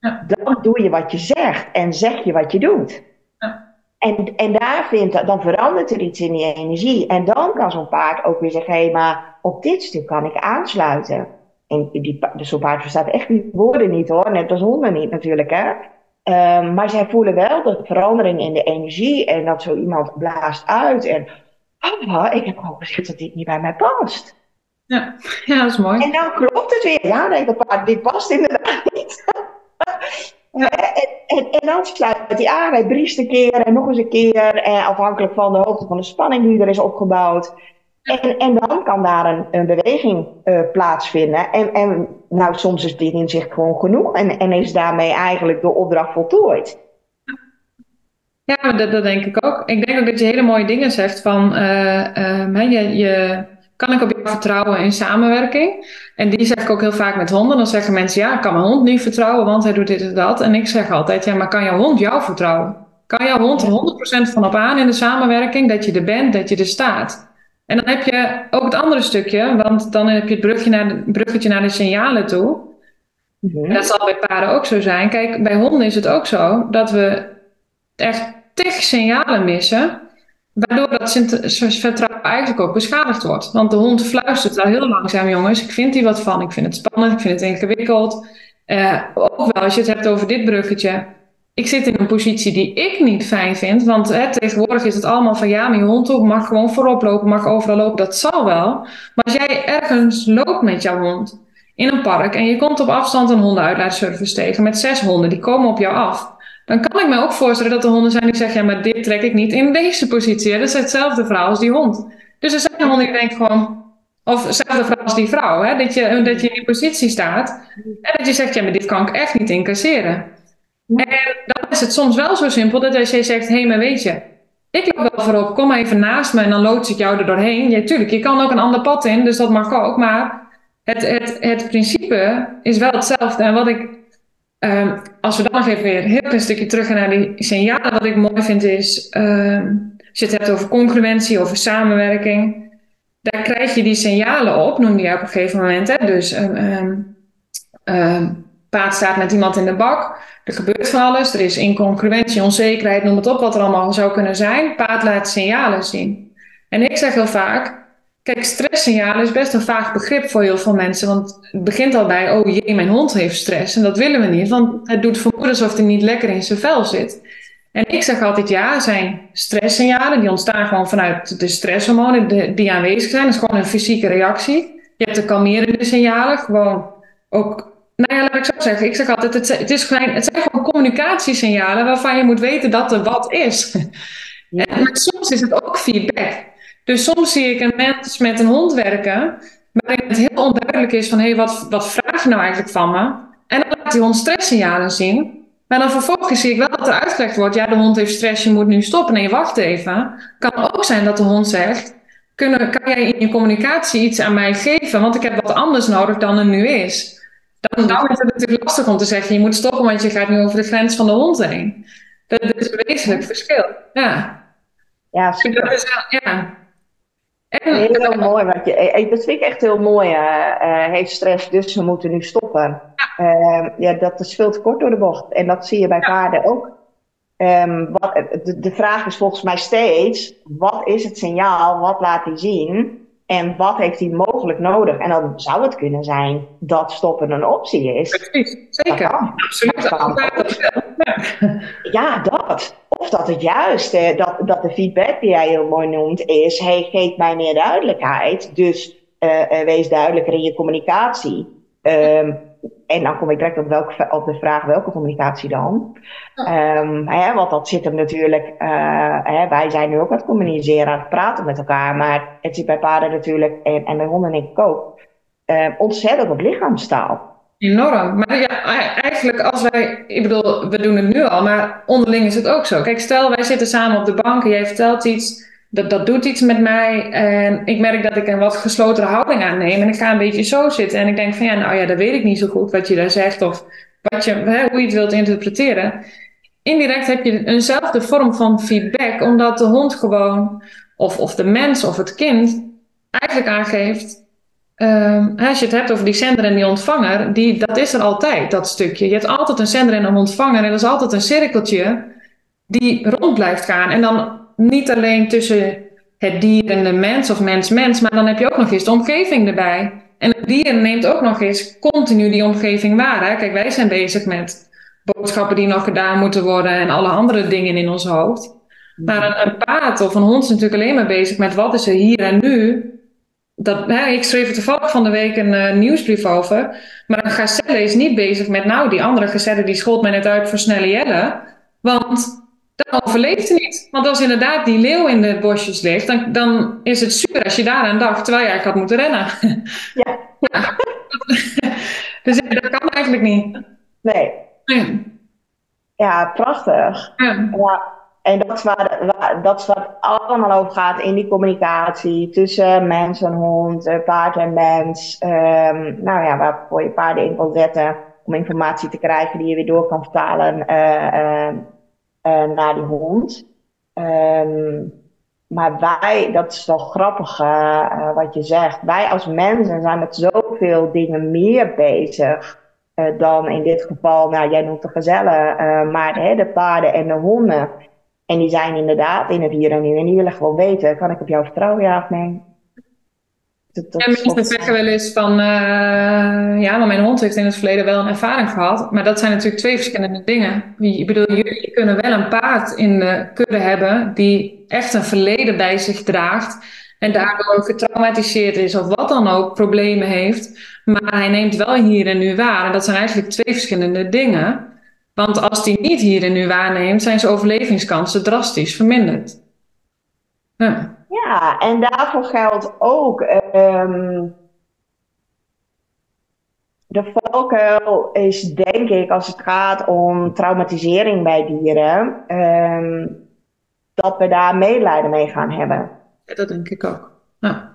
Ja. Dan doe je wat je zegt en zeg je wat je doet. En, en daar vindt, dan verandert er iets in die energie. En dan kan zo'n paard ook weer zeggen, hé, hey, maar op dit stuk kan ik aansluiten. En die, dus zo'n paard verstaat echt die woorden niet hoor, net als honden niet natuurlijk hè. Um, maar zij voelen wel de verandering in de energie en dat zo iemand blaast uit. En oh, ik heb gewoon gezegd dat dit niet bij mij past. Ja. ja, dat is mooi. En dan klopt het weer. Ja, nee, dat paard, dit past inderdaad niet. en, en, en, dan sluit hij aan, hij briest een keer en nog eens een keer, eh, afhankelijk van de hoogte van de spanning die er is opgebouwd. En, en dan kan daar een, een beweging uh, plaatsvinden. En, en nou, soms is dit inzicht gewoon genoeg en, en is daarmee eigenlijk de opdracht voltooid. Ja, dat, dat denk ik ook. Ik denk ook dat je hele mooie dingen zegt van uh, je, je, kan ik op jou vertrouwen in samenwerking? En die zeg ik ook heel vaak met honden. Dan zeggen mensen, ja, ik kan mijn hond niet vertrouwen, want hij doet dit en dat. En ik zeg altijd, ja, maar kan jouw hond jou vertrouwen? Kan jouw hond er 100% van op aan in de samenwerking, dat je er bent, dat je er staat? En dan heb je ook het andere stukje, want dan heb je het bruggetje naar de, bruggetje naar de signalen toe. Mhm. Dat zal bij paarden ook zo zijn. Kijk, bij honden is het ook zo dat we echt tig signalen missen, waardoor dat vertrouwen eigenlijk ook beschadigd wordt. Want de hond fluistert al heel langzaam, jongens, ik vind hier wat van, ik vind het spannend, ik vind het ingewikkeld. Uh, ook wel als je het hebt over dit bruggetje ik zit in een positie die ik niet fijn vind. Want hè, tegenwoordig is het allemaal van ja, je hond mag gewoon voorop lopen, mag overal lopen. Dat zal wel. Maar als jij ergens loopt met jouw hond in een park en je komt op afstand een hondenuitlaatservice tegen met zes honden, die komen op jou af. Dan kan ik me ook voorstellen dat er honden zijn die zeggen, ja, maar dit trek ik niet in deze positie. Dat is hetzelfde verhaal als die hond. Dus er zijn honden die denken gewoon, of hetzelfde verhaal als die vrouw, hè, dat, je, dat je in die positie staat en dat je zegt, ja, maar dit kan ik echt niet incasseren. En dan is het soms wel zo simpel dat als je zegt: hé, hey, maar weet je, ik loop wel voorop, kom even naast me en dan loods ik jou er doorheen. Ja, tuurlijk, je kan ook een ander pad in, dus dat mag ook. Maar het, het, het principe is wel hetzelfde. En wat ik, um, als we dan nog even weer een heel klein stukje terug gaan naar die signalen, wat ik mooi vind is, um, als je het hebt over congruentie, over samenwerking, daar krijg je die signalen op, noem je op een gegeven moment. Hè? Dus um, paard staat met iemand in de bak. Er gebeurt van alles. Er is incongruentie, onzekerheid, noem het op wat er allemaal zou kunnen zijn. Paard laat signalen zien. En ik zeg heel vaak, kijk, stresssignalen is best een vaag begrip voor heel veel mensen. Want het begint al bij, oh jee, mijn hond heeft stress. En dat willen we niet, want het doet vermoeden alsof hij niet lekker in zijn vel zit. En ik zeg altijd, ja, zijn stresssignalen, die ontstaan gewoon vanuit de stresshormonen die aanwezig zijn. Dat is gewoon een fysieke reactie. Je hebt de kalmerende signalen, gewoon ook nou ja, laat ik zo zeggen. Ik zeg altijd, het, het, is gewoon, het zijn gewoon communicatiesignalen waarvan je moet weten dat er wat is. En, maar soms is het ook feedback. Dus soms zie ik een mens met een hond werken, waarin het heel onduidelijk is van, hé, hey, wat, wat vraag je nou eigenlijk van me? En dan laat die hond stresssignalen zien. Maar dan vervolgens zie ik wel dat er uitgelegd wordt, ja, de hond heeft stress, je moet nu stoppen. Nee, wacht even. Kan ook zijn dat de hond zegt, kunnen, kan jij in je communicatie iets aan mij geven? Want ik heb wat anders nodig dan er nu is. Dan, dan is het natuurlijk lastig om te zeggen, je moet stoppen, want je gaat nu over de grens van de hond heen. Dat is een wezenlijk verschil. Ja, ja super. Dat is, ja. Heel mooi. Wat je, eh, dat vind ik echt heel mooi. Uh, heeft stress, dus we moeten nu stoppen. Ja. Uh, ja, dat is veel te kort door de bocht. En dat zie je bij paarden ook. Um, wat, de, de, vraag is volgens mij steeds: wat is het signaal? Wat laat hij zien? En wat heeft hij mogelijk nodig? En dan zou het kunnen zijn dat stoppen een optie is. Precies, zeker. Absoluut. ja, dat. Of dat het juist, dat, dat de feedback die jij heel mooi noemt, is: hey, geef mij meer duidelijkheid. Dus uh, uh, wees duidelijker in je communicatie. Um, en dan kom ik direct op, welke, op de vraag welke communicatie dan. Um, hè, want dat zit hem natuurlijk. Uh, hè, wij zijn nu ook aan het communiceren, aan het praten met elkaar. Maar het zit bij paarden natuurlijk, en, en bij honden denk ik ook, uh, ontzettend op lichaamstaal. Enorm. Maar ja, eigenlijk als wij, ik bedoel, we doen het nu al, maar onderling is het ook zo. Kijk, stel wij zitten samen op de bank en jij vertelt iets dat, dat doet iets met mij. En ik merk dat ik een wat gesloten houding aanneem. En ik ga een beetje zo zitten. En ik denk van ja, nou ja, dat weet ik niet zo goed wat je daar zegt. Of wat je, hoe je het wilt interpreteren. Indirect heb je eenzelfde vorm van feedback. Omdat de hond gewoon, of, of de mens of het kind, eigenlijk aangeeft. Um, als je het hebt over die zender en die ontvanger, die, dat is er altijd, dat stukje. Je hebt altijd een zender en een ontvanger. En dat is altijd een cirkeltje die rond blijft gaan. En dan niet alleen tussen het dier en de mens of mens-mens, maar dan heb je ook nog eens de omgeving erbij. En het dier neemt ook nog eens continu die omgeving waar. Hè? Kijk, wij zijn bezig met boodschappen die nog gedaan moeten worden en alle andere dingen in ons hoofd. Maar een, een paard of een hond is natuurlijk alleen maar bezig met wat is er hier en nu. Dat, hè, ik schreef er toevallig van de week een uh, nieuwsbrief over. Maar een gazelle is niet bezig met, nou, die andere gazelle die schoot mij net uit voor snelle jellen. Want dan overleeft hij niet. Want als inderdaad die leeuw in de bosjes ligt, dan, dan is het super als je daaraan dacht, terwijl je eigenlijk had moeten rennen. Ja. ja. dus dat kan eigenlijk niet. Nee. Ja, prachtig. Ja. ja. En dat is, waar, dat is het allemaal over gaat in die communicatie tussen mens en hond, eh, paard en mens. Um, nou ja, waarvoor je paarden in kan zetten om informatie te krijgen die je weer door kan vertalen uh, uh, naar die hond. Um, maar wij, dat is wel grappig wat je zegt. Wij als mensen zijn met zoveel dingen meer bezig dan in dit geval, nou jij noemt de gezellen, maar hè, de paarden en de honden. En die zijn inderdaad in het hier en nu. En die willen gewoon weten, kan ik op jou vertrouwen, ja nee? En mensen zeggen wel eens van, uh, ja, maar mijn hond heeft in het verleden wel een ervaring gehad. Maar dat zijn natuurlijk twee verschillende dingen. Ik bedoel, jullie kunnen wel een paard in de kudde hebben die echt een verleden bij zich draagt. En daardoor getraumatiseerd is of wat dan ook, problemen heeft. Maar hij neemt wel hier en nu waar. En dat zijn eigenlijk twee verschillende dingen. Want als die niet hier en nu waarneemt, zijn zijn overlevingskansen drastisch verminderd. Ja, ja en daarvoor geldt ook. Um, de valkuil is denk ik, als het gaat om traumatisering bij dieren, um, dat we daar medelijden mee gaan hebben. Ja, dat denk ik ook. Ja.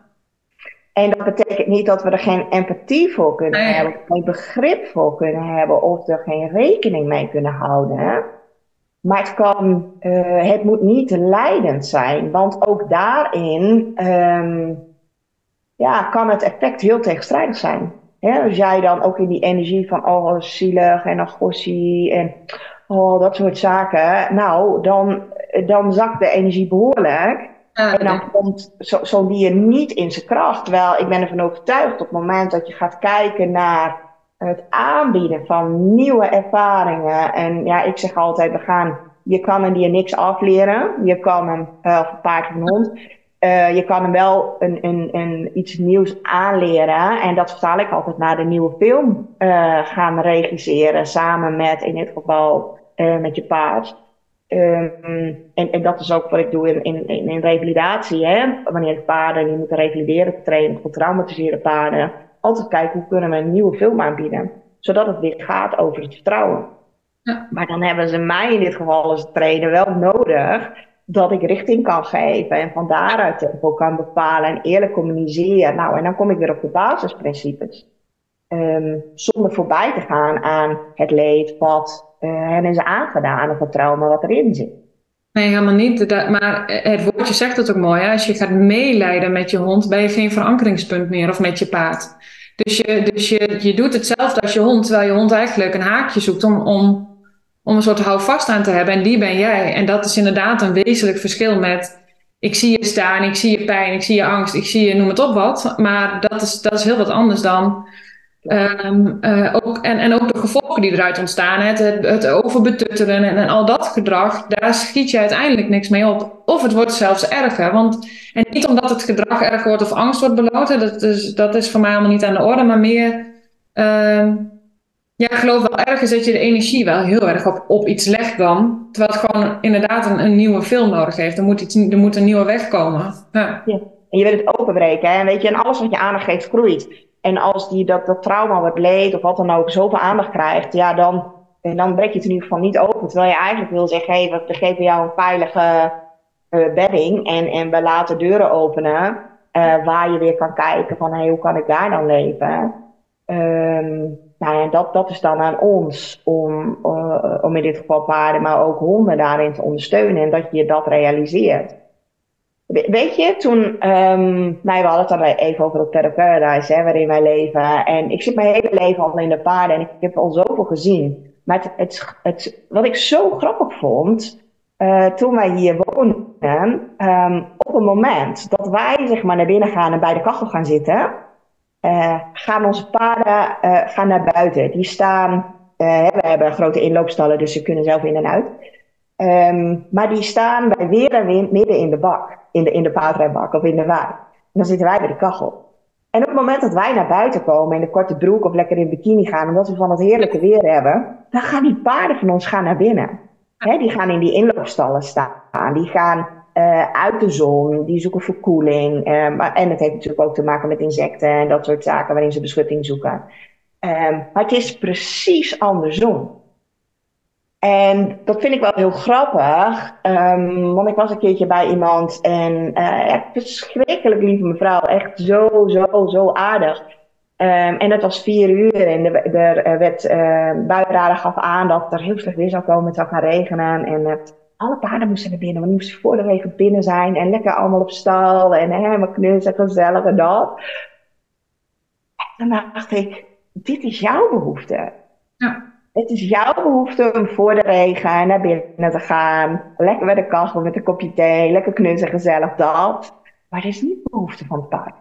En dat betekent niet dat we er geen empathie voor kunnen hebben, geen begrip voor kunnen hebben, of er geen rekening mee kunnen houden. Maar het, kan, uh, het moet niet leidend zijn, want ook daarin um, ja, kan het effect heel tegenstrijdig zijn. Hè? Als jij dan ook in die energie van oh, zielig en agossie en oh, dat soort zaken, nou, dan, dan zakt de energie behoorlijk. En dan komt zo'n zo dier niet in zijn kracht. Terwijl ik ben ervan overtuigd op het moment dat je gaat kijken naar het aanbieden van nieuwe ervaringen. En ja, ik zeg altijd, we gaan, je kan een dier niks afleren. Je kan hem, uh, of een paard of een hond. Uh, je kan hem wel een, een, een, iets nieuws aanleren. En dat vertaal ik altijd naar de nieuwe film uh, gaan regisseren. Samen met, in dit geval, met je paard. Um, en, en dat is ook wat ik doe in, in, in, revalidatie. Hè? Wanneer paarden die moeten revalideren, trainen, getraumatiseerde paarden. Altijd kijken hoe kunnen we een nieuwe film aanbieden. Zodat het weer gaat over het vertrouwen. Ja. Maar dan hebben ze mij in dit geval als trainer wel nodig dat ik richting kan geven en van daaruit tempo kan bepalen en eerlijk communiceren. Nou, en dan kom ik weer op de basisprincipes. Um, zonder voorbij te gaan aan het leed wat uh, hen is aangedaan of het trauma wat erin zit. Nee, helemaal niet. maar het woordje zegt het ook mooi. Hè? Als je gaat meeleiden met je hond, ben je geen verankeringspunt meer of met je paard. Dus je, dus je, je doet hetzelfde als je hond, terwijl je hond eigenlijk een haakje zoekt om, om, om een soort houvast aan te hebben. En die ben jij. En dat is inderdaad een wezenlijk verschil met ik zie je staan, ik zie je pijn, ik zie je angst, ik zie je noem het op wat. Maar dat is, dat is heel wat anders dan Um, uh, ook, en, en ook de gevolgen die eruit ontstaan, het, het, het overbetutteren en, en, al dat gedrag, daar schiet je uiteindelijk niks mee op. Of het wordt zelfs erger. Want, en niet omdat het gedrag erger wordt of angst wordt beloten, dat is, dat is voor mij allemaal niet aan de orde, maar meer, uh, ja, ik geloof wel ergens dat je de energie wel heel erg op, op iets legt dan, terwijl het gewoon inderdaad een, een nieuwe film nodig heeft. Er moet, iets, er moet een nieuwe weg komen. Ja. ja. En je wil het openbreken, hè? En weet je, en alles wat je aandacht geeft groeit. En als die dat, dat trauma wat leed of wat dan ook zoveel aandacht krijgt, ja, dan, dan brek je het in ieder geval niet open. Terwijl je eigenlijk wil zeggen, hé, hey, we geven jou een veilige uh, bedding en, en we laten deuren openen uh, waar je weer kan kijken van, hé, hey, hoe kan ik daar dan leven? Um, nou ja, dat, dat is dan aan ons om, uh, om in dit geval paarden, maar ook honden daarin te ondersteunen en dat je dat realiseert. Weet je, toen, um, nou, we hadden het dan even over het Paradise, hè, waarin wij leven. En ik zit mijn hele leven al in de paarden en ik heb al zoveel gezien. Maar het, het, wat ik zo grappig vond, toen wij hier woonden, um, op het moment dat wij zeg maar, naar binnen gaan en bij de kachel gaan zitten, gaan onze paarden gaan naar buiten. Die staan, we hebben grote inloopstallen, dus ze kunnen zelf in en uit. Um, maar die staan bij weer en wind midden in de bak, in de, in de paardrijbak of in de. En dan zitten wij bij de kachel. En op het moment dat wij naar buiten komen in de korte broek of lekker in bikini gaan, omdat we van het heerlijke weer hebben, dan gaan die paarden van ons gaan naar binnen. Die gaan in die inloopstallen staan, die gaan uh, uit de zon, die zoeken verkoeling. Maar, en het heeft natuurlijk ook te maken met insecten en dat soort zaken waarin ze beschutting zoeken. Um, maar het is precies andersom. En dat vind ik wel heel grappig, um, want ik was een keertje bij iemand en echt verschrikkelijk lieve mevrouw, echt zo, zo, zo aardig. Um, en het was vier uur en er werd uh, gaf aan dat er heel slecht weer zou komen, het zou gaan regenen. En uh, alle paarden moesten naar binnen, want die moesten voor de regen binnen zijn en lekker allemaal op stal en helemaal knus en gezellig en dat. En dan dacht ik, dit is jouw behoefte. Ja. Het is jouw behoefte om voor de regen naar binnen te gaan. Lekker bij de kachel met een kopje thee. Lekker knus en gezellig dat. Maar het is niet de behoefte van het paard.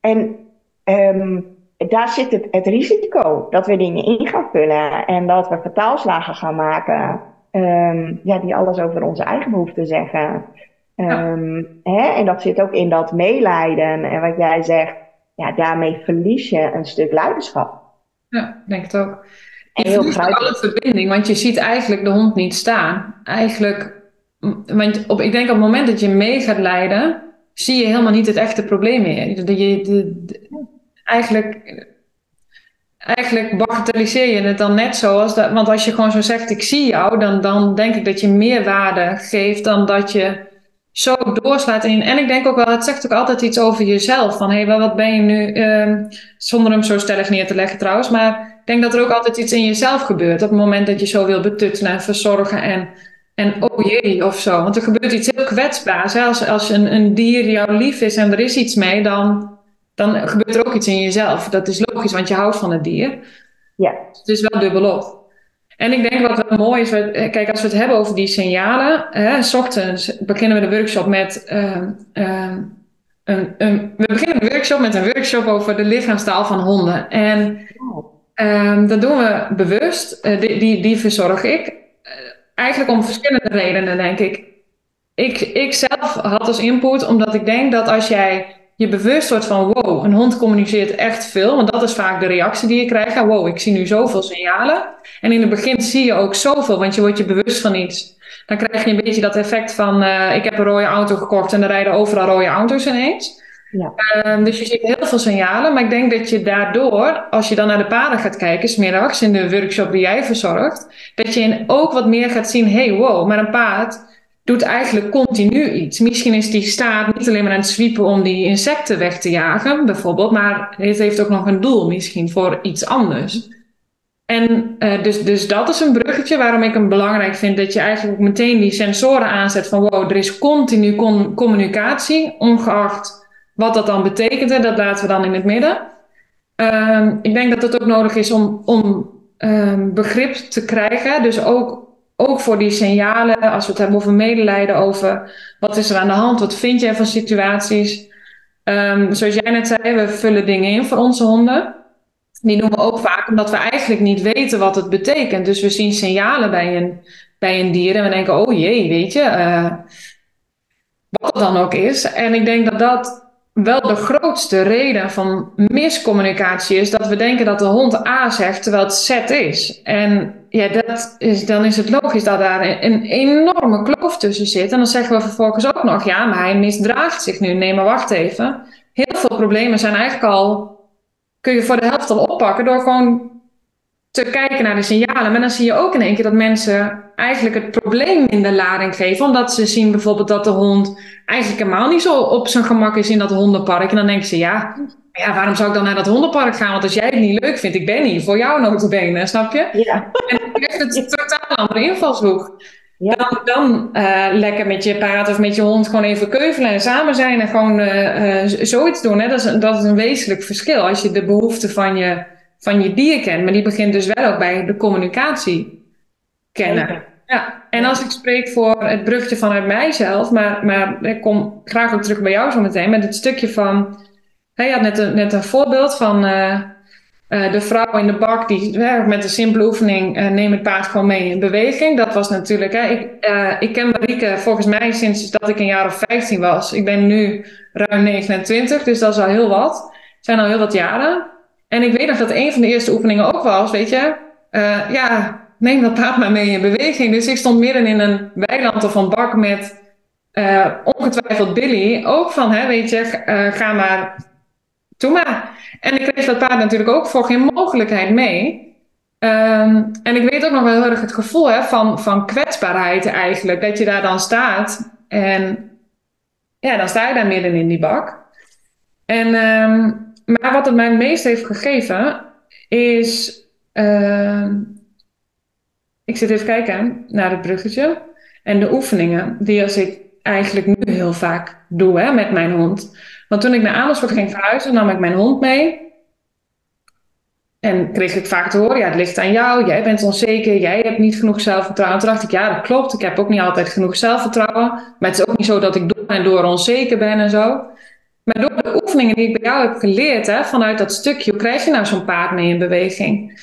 En um, daar zit het, het, risico dat we dingen in gaan vullen. En dat we vertaalslagen gaan maken. Um, ja, die alles over onze eigen behoeften zeggen. Um, hè? En dat zit ook in dat meelijden. En wat jij zegt, ja, daarmee verlies je een stuk leiderschap. Ja, denk het ook. Je heel alle verbinding, want je ziet eigenlijk de hond niet staan. Eigenlijk, want op, ik denk op het moment dat je mee gaat leiden, zie je helemaal niet het echte probleem meer. Je, de, eigenlijk, eigenlijk bagatelliseer je het dan net zo. Als dat, want als je gewoon zo zegt, ik zie jou, dan, dan denk ik dat je meer waarde geeft dan dat je zo doorslaat in. En ik denk ook wel, het zegt ook altijd iets over jezelf. Van hé, hey, wat ben je nu? Uh, zonder hem zo stellig neer te leggen trouwens. Maar ik denk dat er ook altijd iets in jezelf gebeurt. Op het moment dat je zo wil betuttelen en verzorgen. En, en oh jee, of zo. Want er gebeurt iets heel kwetsbaars. Hè? Als, als een, een dier jou lief is en er is iets mee, dan, dan gebeurt er ook iets in jezelf. Dat is logisch, want je houdt van het dier. Ja. Het is wel dubbelop. En ik denk wat wel mooi is, eh, kijk, als we het hebben over die signalen, hè, s ochtends beginnen we de workshop met uh, uh, een, een, we beginnen de workshop met een workshop over de lichaamstaal van honden. En um, dat doen we bewust, uh, die, die, die verzorg ik. Uh, eigenlijk om verschillende redenen, denk ik. ik. Ik zelf had als input, omdat ik denk dat als jij je bewust wordt van wow, een hond communiceert echt veel. Want dat is vaak de reactie die je krijgt. wow, ik zie nu zoveel signalen. En in het begin zie je ook zoveel, want je wordt je bewust van iets. Dan krijg je een beetje dat effect van uh, ik heb een rode auto gekocht en er rijden overal rode auto's ineens. Ja. Um, dus je ziet heel veel signalen, maar ik denk dat je daardoor, als je dan naar de paden gaat kijken, smiddags in de workshop die jij verzorgt, dat je ook wat meer gaat zien, hey wow, met een paard doet eigenlijk continu iets. Misschien is die staat niet alleen maar aan het zwiepen om die insecten weg te jagen, bijvoorbeeld, maar het heeft ook nog een doel misschien voor iets anders. En uh, dus, dus dat is een bruggetje waarom ik het belangrijk vind dat je eigenlijk meteen die sensoren aanzet van wow, er is continu communicatie, ongeacht wat dat dan betekent. En dat laten we dan in het midden. Uh, ik denk dat het ook nodig is om, om uh, begrip te krijgen. Dus ook ook voor die signalen, als we het hebben over medelijden, over wat is er aan de hand, wat vind jij van situaties. Um, zoals jij net zei, we vullen dingen in voor onze honden. Die doen we ook vaak omdat we eigenlijk niet weten wat het betekent. Dus we zien signalen bij een, bij een dier en we denken, oh jee, weet je, uh, wat het dan ook is. En ik denk dat dat wel de grootste reden van miscommunicatie is dat we denken dat de hond A zegt terwijl het Z is. En ja, dat is, dan is het logisch dat daar een enorme kloof tussen zit. En dan zeggen we vervolgens ook nog, ja, maar hij misdraagt zich nu. Nee, maar wacht even. Heel veel problemen zijn eigenlijk al, kun je voor de helft al oppakken door gewoon te kijken naar de signalen. Maar dan zie je ook in één keer dat mensen eigenlijk het probleem in de lading geven. Omdat ze zien bijvoorbeeld dat de hond eigenlijk helemaal niet zo op zijn gemak is in dat hondenpark. En dan denken ze, ja, ja, waarom zou ik dan naar dat hondenpark gaan? Want als jij het niet leuk vindt, ik ben hier voor jou notabene, snap je? Ja. En dan heeft het een totaal andere invalshoek. Ja. Dan, dan uh, lekker met je paard of met je hond gewoon even keuvelen en samen zijn en gewoon uh, uh, zoiets doen. Hè? Dat, is, dat is een wezenlijk verschil als je de behoeften van je, van je dier kent. Maar die begint dus wel ook bij de communicatie kennen. Ja, en als ik spreek voor het brugje vanuit mijzelf, maar, maar ik kom graag ook terug bij jou zo meteen met het stukje van. Hij had net een, net een voorbeeld van uh, uh, de vrouw in de bak die uh, met een simpele oefening uh, neem het paard gewoon mee in beweging. Dat was natuurlijk. Hè, ik, ik ken Marieke volgens mij sinds dat ik een jaar of 15 was. Ik ben nu ruim 29, dus dat is al heel wat. Het zijn al heel wat jaren. En ik weet nog dat een van de eerste oefeningen ook was, weet je. ja, neem dat paard maar mee in beweging. Dus ik stond midden in een weiland of een bak met uh, ongetwijfeld Billy. Ook van, hè, weet je, uh, ga maar, doe maar. En ik kreeg dat paard natuurlijk ook voor geen mogelijkheid mee. Um, en ik weet ook nog wel heel erg het gevoel hè, van, van kwetsbaarheid eigenlijk. Dat je daar dan staat en ja, dan sta je daar midden in die bak. En, um, maar wat het mij het meest heeft gegeven is... Uh, ik zit even kijken naar het bruggetje. En de oefeningen die als ik eigenlijk nu heel vaak doe hè, met mijn hond. Want toen ik naar Amersfoort ging verhuizen, nam ik mijn hond mee. En kreeg ik vaak te horen, ja, het ligt aan jou, jij bent onzeker, jij hebt niet genoeg zelfvertrouwen. Toen dacht ik, ja, dat klopt, ik heb ook niet altijd genoeg zelfvertrouwen. Maar het is ook niet zo dat ik door en door onzeker ben en zo. Maar door de oefeningen die ik bij jou heb geleerd, hè, vanuit dat stukje, hoe krijg je nou zo'n paard mee in beweging?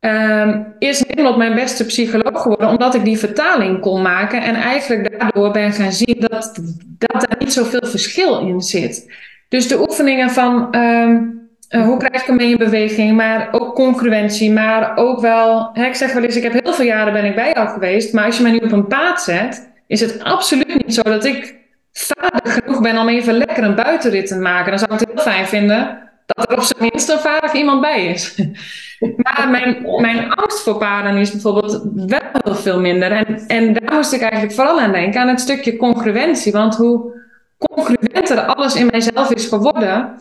Um, is Nederland mijn beste psycholoog geworden, omdat ik die vertaling kon maken en eigenlijk daardoor ben gaan zien dat, dat er niet zoveel verschil in zit. Dus de oefeningen van um, uh, hoe krijg ik hem mee in beweging, maar ook congruentie, maar ook wel, hè, ik zeg wel eens, ik heb heel veel jaren ben ik bij jou geweest, maar als je mij nu op een paad zet, is het absoluut niet zo dat ik vaardig genoeg ben om even lekker een buitenrit te maken. Dan zou ik het heel fijn vinden dat er op zijn minst een vaardig iemand bij is. maar mijn, mijn angst voor paarden is bijvoorbeeld wel heel veel minder. En, en daar moest ik eigenlijk vooral aan denken, aan het stukje congruentie. Want hoe congruenter alles in mijzelf is geworden,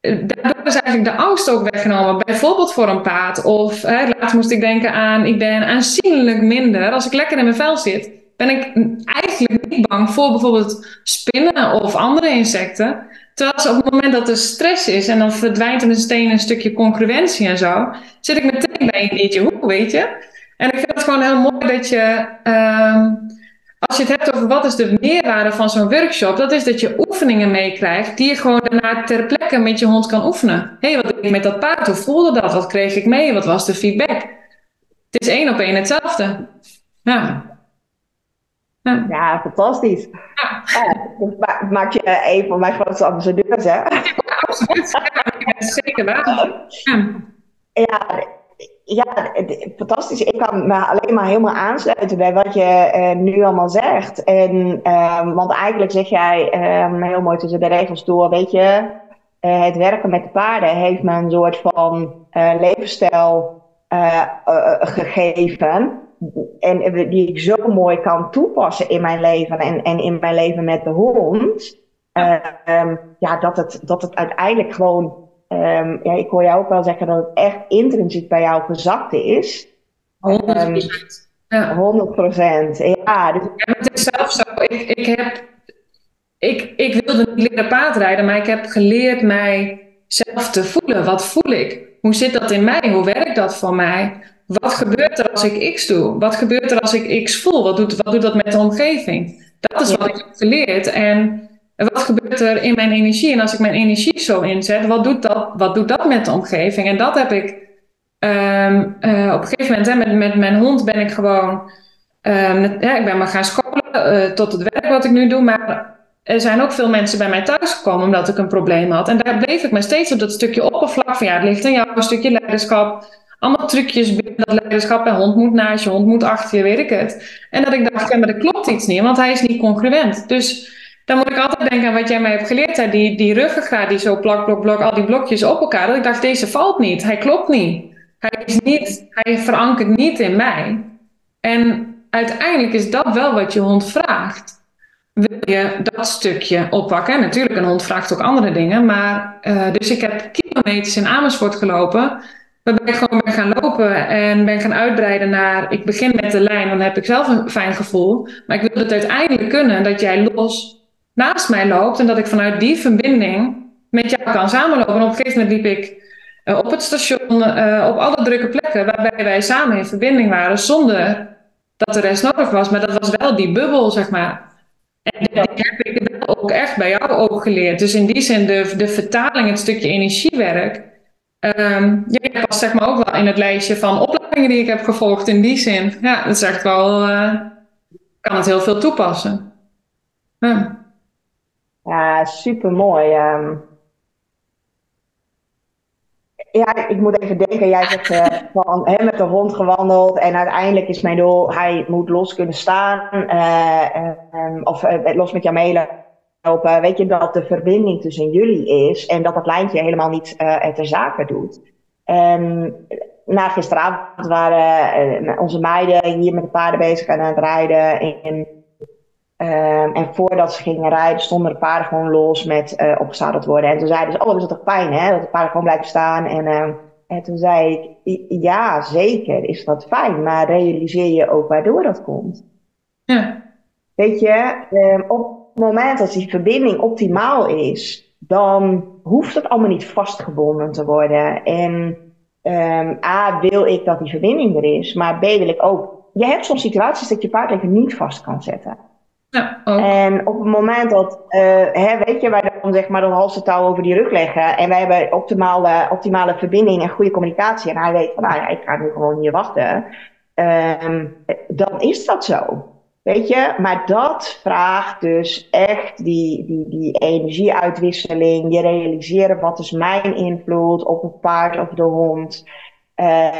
daardoor is eigenlijk de angst ook weggenomen. Bijvoorbeeld voor een paard. Of hè, moest ik denken aan, ik ben aanzienlijk minder. Als ik lekker in mijn vel zit, ben ik eigenlijk niet bang voor bijvoorbeeld spinnen of andere insecten. Terwijl op het moment dat er stress is en dan verdwijnt er meteen een stukje concurrentie en zo, zit ik meteen bij een diertje hoe, weet je. En ik vind het gewoon heel mooi dat je, uh, als je het hebt over wat is de meerwaarde van zo'n workshop, dat is dat je oefeningen meekrijgt die je gewoon daarna ter plekke met je hond kan oefenen. Hé, hey, wat deed ik met dat paard? Hoe voelde dat? Wat kreeg ik mee? Wat was de feedback? Het is één op één hetzelfde. Ja. Ja, fantastisch. Ja. ja maak je een van mijn grootste ambassadeurs, hè? absoluut. zeker waar. Ja. ja, fantastisch. Ik kan me alleen maar helemaal aansluiten bij wat je uh, nu allemaal zegt. En, um, want eigenlijk zeg jij um, heel mooi tussen de regels door, weet je, uh, het werken met de paarden heeft me een soort van uh, levensstijl gegeven en die ik zo mooi kan toepassen in mijn leven en, en in mijn leven met de hond. Um, ja, dat het, dat het uiteindelijk gewoon, um, ja, ik hoor jou ook wel zeggen dat het echt intrinsiek bij jou gezakt is. 100 um, ja. 100 procent. Ja, dus... ja, het is zelf zo. Ik, ik heb, ik, ik wilde niet leren paardrijden, maar ik heb geleerd mij zelf te voelen. Wat voel ik? Hoe zit dat in mij? Hoe werkt dat voor mij? Wat gebeurt er als ik X doe? Wat gebeurt er als ik X voel? Wat doet, wat doet dat met de omgeving? Dat is wat ik heb geleerd. En wat gebeurt er in mijn energie? En als ik mijn energie zo inzet, wat doet dat, wat doet dat met de omgeving? En dat heb ik um, uh, op een gegeven moment, hè, met, met mijn hond ben ik gewoon, um, ja, ik ben maar gaan scholen uh, tot het werk wat ik nu doe, maar er zijn ook veel mensen bij mij thuis gekomen omdat ik een probleem had. En daar bleef ik me steeds op dat stukje oppervlak van ja, het ligt aan jou, een stukje leiderschap allemaal trucjes binnen dat leiderschap. En hond moet naast je, hond moet achter je, weet ik het. En dat ik dacht, ja, maar er klopt iets niet, want hij is niet congruent. Dus dan moet ik altijd denken aan wat jij mij hebt geleerd. Hè? Die, die ruggengraat die zo plak, blok, blok, al die blokjes op elkaar. Dat ik dacht, deze valt niet. Hij klopt niet. Hij is niet, hij verankert niet in mij. En uiteindelijk is dat wel wat je hond vraagt. Wil je dat stukje oppakken? natuurlijk, een hond vraagt ook andere dingen. Maar, uh, dus ik heb kilometers in Amersfoort gelopen Waarbij ik gewoon ben gaan lopen en ben gaan uitbreiden naar. Ik begin met de lijn, dan heb ik zelf een fijn gevoel. Maar ik wil het uiteindelijk kunnen dat jij los naast mij loopt en dat ik vanuit die verbinding met jou kan samenlopen. En op een gegeven moment liep ik uh, op het station, uh, op alle drukke plekken waarbij wij samen in verbinding waren, zonder dat de rest nodig was. Maar dat was wel die bubbel, zeg maar. En die heb ik ook echt bij jou ook geleerd. Dus in die zin, de, de vertaling, het stukje energiewerk. Um, ja, past zeg maar ook wel in het lijstje van opleidingen die ik heb gevolgd in die zin. Ja, dat is echt wel, uh, kan het heel veel toepassen. Ja, ja super mooi. Um, ehm. ja, ik moet even denken, jij zegt uh, van hè, met de hond gewandeld en uiteindelijk is mijn doel, hij moet los kunnen staan uh, um, of los met jou weet je, dat de verbinding tussen jullie is en dat dat lijntje helemaal niet uh, ter zake doet. En na gisteravond waren uh, onze meiden hier met de paarden bezig aan het rijden. En, uh, en voordat ze gingen rijden stonden de paarden gewoon los met uh, opgezadeld worden. En toen zeiden ze, oh, dat is toch fijn hè, dat de paarden gewoon blijven staan. En, uh, en toen zei ik, ja, zeker is dat fijn, maar realiseer je ook waardoor dat komt. Ja. Weet je, um, op moment dat die verbinding optimaal is, dan hoeft het allemaal niet vastgebonden te worden. En um, A, wil ik dat die verbinding er is, maar B, wil ik ook. Je hebt soms situaties dat je paard even niet vast kan zetten. Ja, En op het moment dat, uh, hè, weet je, wij dan zeg maar dat touw over die rug leggen en wij hebben optimale, optimale verbinding en goede communicatie en hij weet van, nou ja, ik ga nu gewoon hier wachten, um, dan is dat zo. Weet je, maar dat vraagt dus echt die, die, die energieuitwisseling. Je realiseren wat is mijn invloed op het paard of de hond. Uh,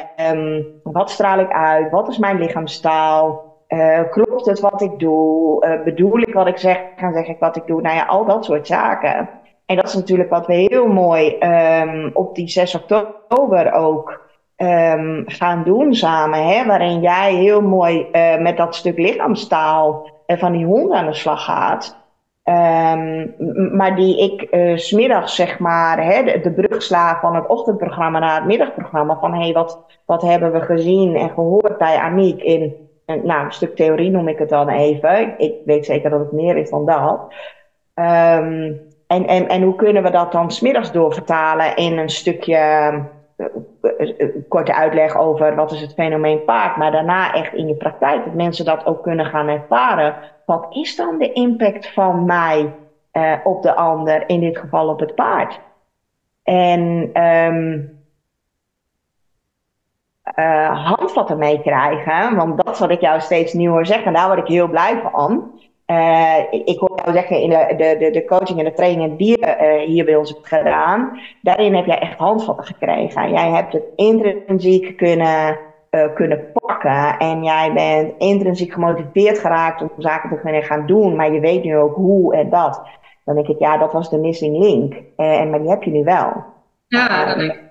wat straal ik uit? Wat is mijn lichaamstaal? Uh, klopt het wat ik doe? Uh, bedoel ik wat ik zeg? Gaan zeg ik wat ik doe? Nou ja, al dat soort zaken. En dat is natuurlijk wat we heel mooi um, op die 6 oktober ook um, gaan doen samen. Hè, waarin jij heel mooi uh, met dat stuk lichaamstaal uh, van die hond aan de slag gaat. Um, maar die ik uh, smiddags, zeg maar, hè, de, brug sla van het ochtendprogramma naar het middagprogramma. Van hé, hey, wat, wat hebben we gezien en gehoord bij Aniek in nou, een stuk theorie noem ik het dan even. Ik weet zeker dat het meer is dan dat. Um, en, en, en hoe kunnen we dat dan smiddags doorvertalen in een stukje korte uitleg over wat is het fenomeen paard, maar daarna echt in je praktijk, dat mensen dat ook kunnen gaan ervaren. Wat is dan de impact van mij uh, op de ander, in dit geval op het paard? En um, uh, handvatten meekrijgen, want dat wat ik jou steeds nieuwer zeg en daar word ik heel blij van. Uh, ik hoor jou zeggen in de, de, de, coaching en de trainingen die je uh, hier bij ons hebt gedaan, daarin heb jij echt handvatten gekregen. Jij hebt het intrinsiek kunnen, uh, kunnen pakken en jij bent intrinsiek gemotiveerd geraakt om zaken te kunnen gaan doen, maar je weet nu ook hoe en dat. Dan denk ik, ja, dat was de missing link. en maar die heb je nu wel. Ja, dat denk ik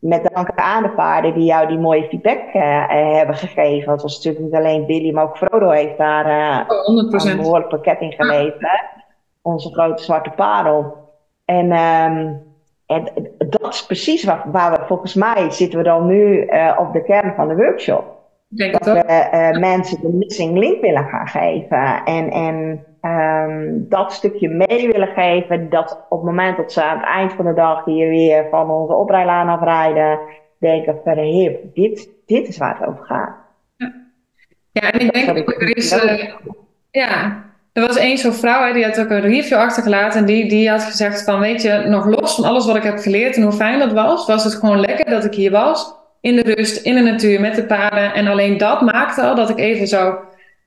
met dank aan de paarden die jou die mooie feedback uh, hebben gegeven. Het was natuurlijk niet alleen Billy, maar ook Frodo heeft daar uh, een behoorlijk pakket in geleverd. Onze grote zwarte parel. En, um, en dat is precies waar, waar, we volgens mij zitten we dan nu uh, op de kern van de workshop. dat we mensen de missing link willen gaan geven. En, en um, dat stukje mee willen geven. Dat op het moment dat ze aan het eind van de dag hier weer van onze oprijlaan afrijden, denken: verhip, dit, dit is waar het over gaat. Ja, ja en ik denk ook, er is. Uh, ja, er was één zo'n vrouw, die had ook een review achtergelaten. En die, die had gezegd: van weet je, nog los van alles wat ik heb geleerd en hoe fijn dat was, was het gewoon lekker dat ik hier was. In de rust, in de natuur, met de paarden. En alleen dat maakte al dat ik even zo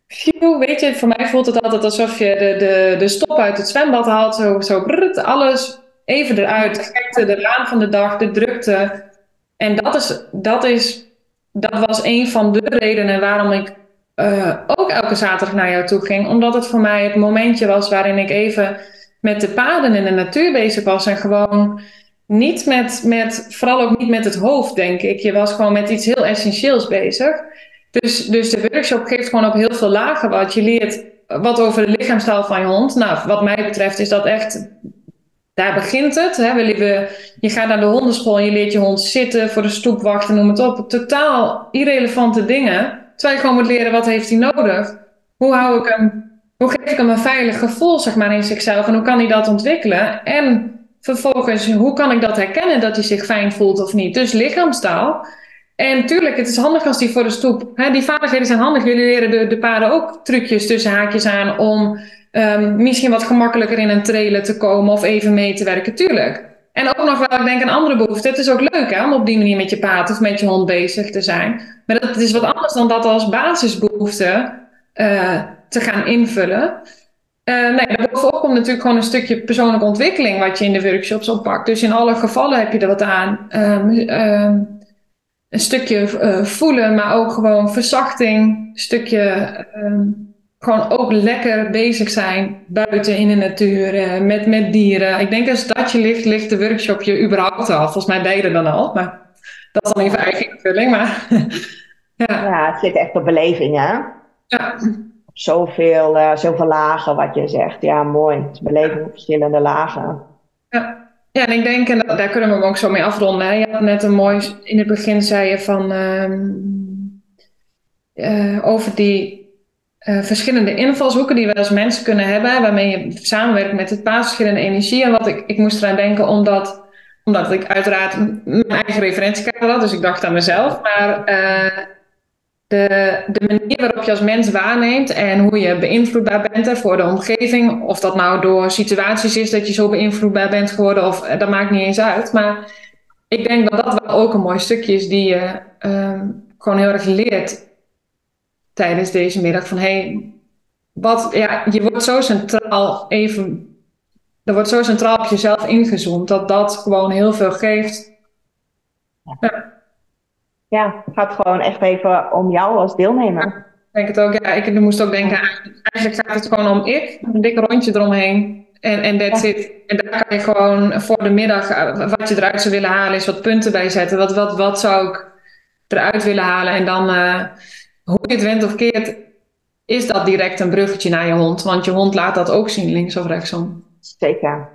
Phew, weet je, voor mij voelt het altijd alsof je de, de, de stop uit het zwembad haalt. Zo, zo brrrt, alles even eruit. De gekte, de raam van de dag, de drukte. En dat, is, dat, is, dat was een van de redenen waarom ik uh, ook elke zaterdag naar jou toe ging. Omdat het voor mij het momentje was waarin ik even met de paden in de natuur bezig was. En gewoon niet met, met, vooral ook niet met het hoofd, denk ik. Je was gewoon met iets heel essentieels bezig. Dus, dus de workshop geeft gewoon op heel veel lagen wat. Je leert wat over de lichaamstaal van je hond. Nou, wat mij betreft is dat echt. Daar begint het. Hè. We, je gaat naar de hondenschool en je leert je hond zitten, voor de stoep wachten, noem het op. Totaal irrelevante dingen. Terwijl je gewoon moet leren wat heeft hij nodig. Hoe hou ik hem, hoe geef ik hem een veilig gevoel zeg maar, in zichzelf en hoe kan hij dat ontwikkelen? En vervolgens, hoe kan ik dat herkennen dat hij zich fijn voelt of niet? Dus lichaamstaal. En tuurlijk, het is handig als die voor de stoep. Hè, die vaardigheden zijn handig. Jullie leren de, de paarden ook trucjes tussen haakjes aan om um, misschien wat gemakkelijker in een trailer te komen of even mee te werken. Tuurlijk. En ook nog wel, ik denk, een andere behoefte. Het is ook leuk hè, om op die manier met je paard of met je hond bezig te zijn. Maar dat is wat anders dan dat als basisbehoefte uh, te gaan invullen. Uh, nee, daarbovenop komt natuurlijk gewoon een stukje persoonlijke ontwikkeling wat je in de workshops oppakt. Dus in alle gevallen heb je er wat aan. Um, een stukje uh, voelen, maar ook gewoon verzachting. Een stukje um, gewoon ook lekker bezig zijn buiten in de natuur, uh, met, met dieren. Ik denk als dat je ligt, ligt de workshop je überhaupt al. Volgens mij beide dan al, maar dat is dan even eigen invulling. Maar, ja. ja, het zit echt op beleving, hè? Ja. Zoveel, uh, zoveel lagen wat je zegt. Ja, mooi. Het is beleving op verschillende lagen. Ja. Ja, en ik denk, en daar kunnen we hem ook zo mee afronden. Je had net een mooi, in het begin zei je van uh, over die uh, verschillende invalshoeken die we als mensen kunnen hebben, waarmee je samenwerkt met het paard, verschillende energie. En wat ik, ik moest eraan denken, omdat, omdat ik uiteraard mijn eigen referentiekader had, dus ik dacht aan mezelf. Maar uh, de, de manier waarop je als mens waarneemt en hoe je beïnvloedbaar bent voor de omgeving. Of dat nou door situaties is dat je zo beïnvloedbaar bent geworden, of eh, dat maakt niet eens uit. Maar ik denk dat dat wel ook een mooi stukje is die je um, gewoon heel erg leert tijdens deze middag. Van hey, wat, ja, je wordt zo centraal even. Er wordt zo centraal op jezelf ingezoomd dat dat gewoon heel veel geeft. Ja ja, het gaat gewoon echt even om jou als deelnemer. ik denk het ook, ja. Ik moest ook denken, eigenlijk gaat het gewoon om ik. Een dik rondje eromheen. En, en that's ja. it. En daar kan je gewoon voor de middag, eh, wat je eruit zou willen halen, is wat punten bij zetten. Wat, wat, wat zou ik eruit willen halen? En dan, uh, hoe je het went of keert, is dat direct een bruggetje naar je hond. Want je hond laat dat ook zien, links of rechtsom. Zeker.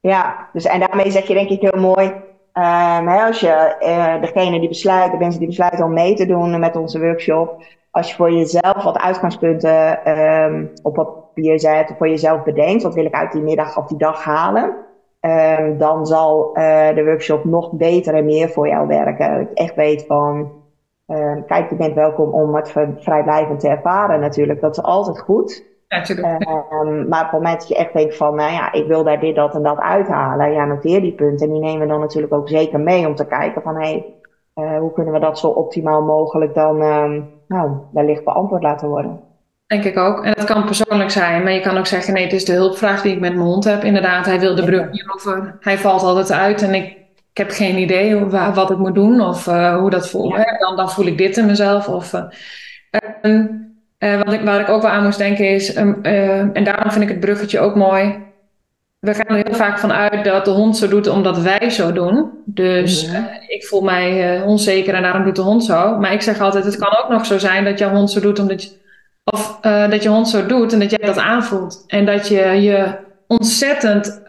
Ja, dus en daarmee zeg je denk ik heel mooi, Um, als je uh, degene die besluit, de mensen die besluiten om mee te doen met onze workshop, als je voor jezelf wat uitgangspunten um, op papier zet, of voor jezelf bedenkt, wat wil ik uit die middag of die dag halen, um, dan zal uh, de workshop nog beter en meer voor jou werken. Ik echt weet van, kijk, je bent welkom om het vrijblijvend te ervaren natuurlijk. Dat is altijd goed. Um, maar op het moment dat je echt denkt van, nou ja, ik wil daar dit, dat en dat uithalen, ja, noteer die punten. En die nemen we dan natuurlijk ook zeker mee om te kijken van, hé, hey, uh, hoe kunnen we dat zo optimaal mogelijk dan, um, nou, wellicht beantwoord laten worden. Denk ik ook. En dat kan persoonlijk zijn, maar je kan ook zeggen, nee, het is de hulpvraag die ik met mijn hond heb. Inderdaad, hij wil de brug niet over. Hij valt altijd uit en ik, ik heb geen idee hoe, wat ik moet doen of uh, hoe dat voelt. Ja. Dan, dan voel ik dit in mezelf. Of, uh, uh, wat ik, waar ik ook wel aan moest denken is, um, uh, en daarom vind ik het bruggetje ook mooi. We gaan er heel vaak van uit dat de hond zo doet omdat wij zo doen. Dus uh, ik voel mij onzeker en daarom doet de hond zo. Maar ik zeg altijd, het kan ook nog zo zijn dat jouw hond zo doet omdat je, of dat je hond zo doet en dat jij dat aanvoelt. En dat je je ontzettend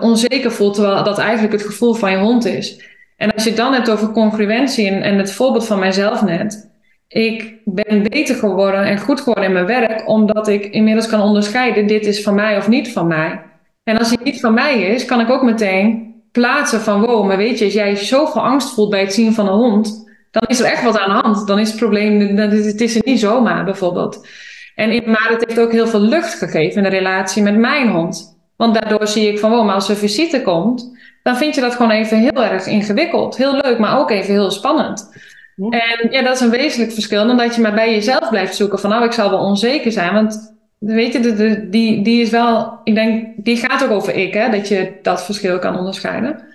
onzeker voelt, terwijl dat eigenlijk het gevoel van je hond is. En als je het dan hebt over congruentie en, en het voorbeeld van mijzelf net ik ben beter geworden en goed geworden in mijn werk, omdat ik inmiddels kan onderscheiden, dit is van mij of niet van mij. En als het niet van mij is, kan ik ook meteen plaatsen van, wow, maar weet je, als jij zoveel angst voelt bij het zien van een hond, dan is er echt wat aan de hand. Dan is het probleem, het is er niet zomaar bijvoorbeeld. En in, maar het heeft ook heel veel lucht gegeven in de relatie met mijn hond. Want daardoor zie ik van, wow, maar als er visite komt, dan vind je dat gewoon even heel erg ingewikkeld. Heel leuk, maar ook even heel spannend. En ja, dat is een wezenlijk verschil dan dat je maar bij jezelf blijft zoeken van nou, ik zal wel onzeker zijn. Want weet je, de, die, die is wel, ik denk, die gaat ook over ik, hè, dat je dat verschil kan onderscheiden.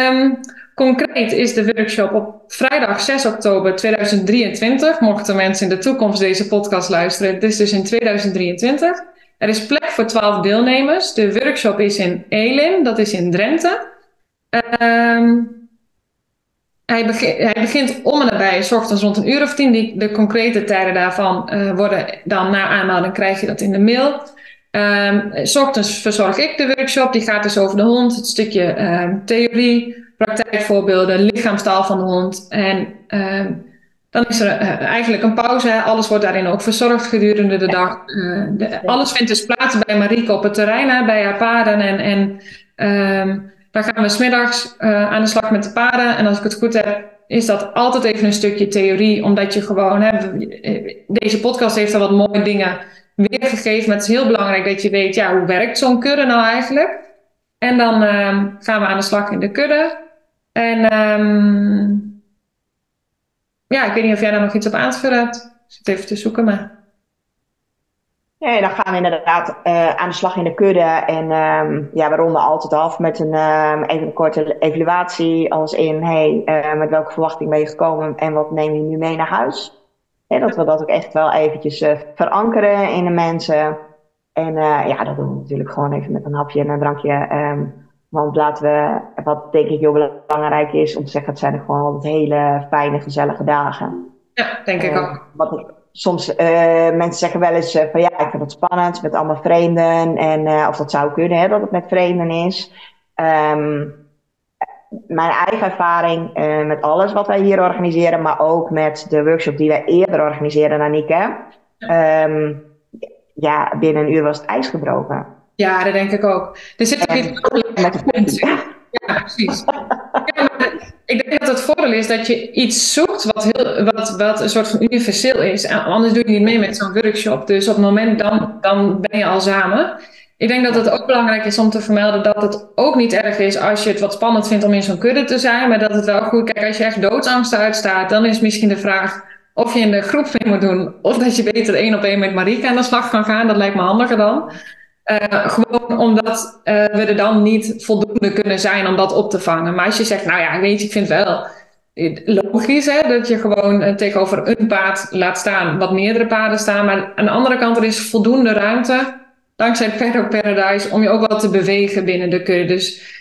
Um, concreet is de workshop op vrijdag 6 oktober 2023. Mochten mensen in de toekomst deze podcast luisteren, het is dus in 2023. Er is plek voor 12 deelnemers. De workshop is in Elin, dat is in Drenthe. Um, hij, begint, hij begint om en nabij, s ochtends rond een uur of tien. Die, de concrete tijden daarvan uh, worden dan na aanmelding krijg je dat in de mail. Um, s ochtends verzorg ik de workshop. Die gaat dus over de hond, het stukje um, theorie, praktijkvoorbeelden, lichaamstaal van de hond. En um, dan is er uh, eigenlijk een pauze. Alles wordt daarin ook verzorgd gedurende de dag. Uh, de, alles vindt dus plaats bij Marieke op het terrein, bij haar paarden en, en dan gaan we smiddags uh, aan de slag met de paarden. En als ik het goed heb, is dat altijd even een stukje theorie, omdat je gewoon, hè, deze podcast heeft al wat mooie dingen weergegeven, maar het is heel belangrijk dat je weet, ja, hoe werkt zo'n kudde nou eigenlijk? En dan ehm, gaan we aan de slag in de kudde. En um, ja, ik weet niet of jij daar nog iets op aan te vullen hebt. Ik zit even te zoeken, maar... Ja, dan gaan we inderdaad uh, aan de slag in de kudde. En um, ja, we ronden altijd af met een, um, even een korte evaluatie. Als in, hey, uh, met welke verwachting ben je gekomen en wat neem je nu mee naar huis? Dat we dat ook echt wel eventjes uh, verankeren in de mensen. En ja, dat doen we natuurlijk gewoon even met een hapje en een drankje. Um, want laten we, wat denk ik heel belangrijk is, om te zeggen, het zijn er gewoon altijd hele fijne, gezellige dagen. Ja, denk ik ook. Wat soms uh, mensen zeggen wel eens uh, van ja, ik vind het spannend met allemaal vreemden. En uh, of dat zou kunnen, hè, dat het met vreemden is. Um, mijn eigen ervaring met alles wat wij hier organiseren, maar ook met de workshop die wij eerder organiseerden, Anike. Um, ja, binnen een uur was het ijs gebroken. Ja, dat denk ik ook. Er zit ook iets met de Ja, precies. Ik denk dat het voordeel is dat je iets zoekt wat, heel, wat, wat een soort van universeel is. Anders doe je niet mee met zo'n workshop. Dus op het moment dan, dan ben je al samen. Ik denk dat het ook belangrijk is om te vermelden dat het ook niet erg is als je het wat spannend vindt om in zo'n kudde te zijn. Maar dat het wel goed, kijk, als je echt doodsangst uitstaat, dan is misschien de vraag of je in de groep mee moet doen. Of dat je beter één op één met Marika aan de slag kan gaan. Dat lijkt me handiger dan. Uh, gewoon omdat uh, we er dan niet voldoende kunnen zijn om dat op te vangen. Maar als je zegt, nou ja, weet je, ik vind wel logisch hè, dat je gewoon uh, tegenover een paard laat staan, wat meerdere paarden staan. Maar aan de andere kant, er is voldoende ruimte, dankzij Paddock Paradise, om je ook wel te bewegen binnen de kudde. Dus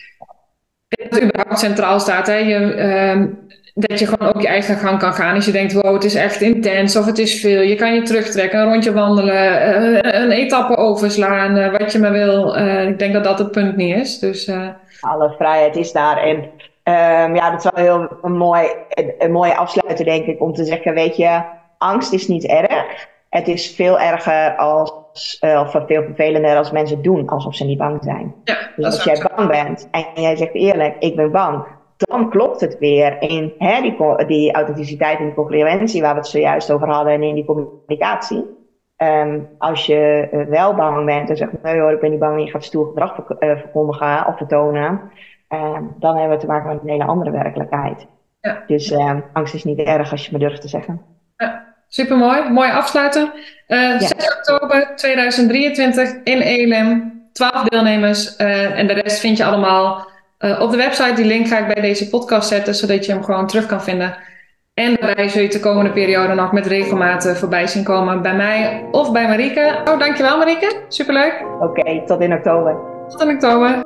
dat überhaupt centraal staat. Hè. Je, ehm, dat je gewoon ook je eigen gang kan gaan. Als je denkt, wow, het is echt intens of het is veel. Je kan je terugtrekken, een rondje wandelen, uh, een etappe overslaan, uh, wat je maar wil. Uh, ik denk dat dat het punt niet is. Dus, Alle vrijheid is daar. En um, ja, dat is wel heel een, mooi, een, een mooie afsluiter, denk ik, om te zeggen, weet je, angst is niet erg. Het is veel erger als, of veel vervelender als mensen doen alsof ze niet bang zijn. Ja, dus als jij bang bent en jij zegt eerlijk, ik ben bang, dan klopt het weer in hè, die, die authenticiteit en die congruentie waar we het zojuist over hadden en in die communicatie. Um, als je uh, wel bang bent en zegt, nee hoor, ik ben niet bang en je gaat stoer gedrag uh, verkondigen of vertonen, um, dan hebben we te maken met een hele andere werkelijkheid. Ja. Dus um, angst is niet erg als je me durft te zeggen. Ja, supermooi. Mooi afsluiten. Uh, ja. 6 oktober 2023 in Elim. 12 deelnemers en de rest vind je allemaal uh, op de website, die link ga ik bij deze podcast zetten, zodat je hem gewoon terug kan vinden. En daarbij zul je de komende periode nog met regelmaat voorbij zien komen bij mij of bij Marieke. Oh, dankjewel Marieke. Superleuk. Oké, okay, tot in oktober. Tot in oktober.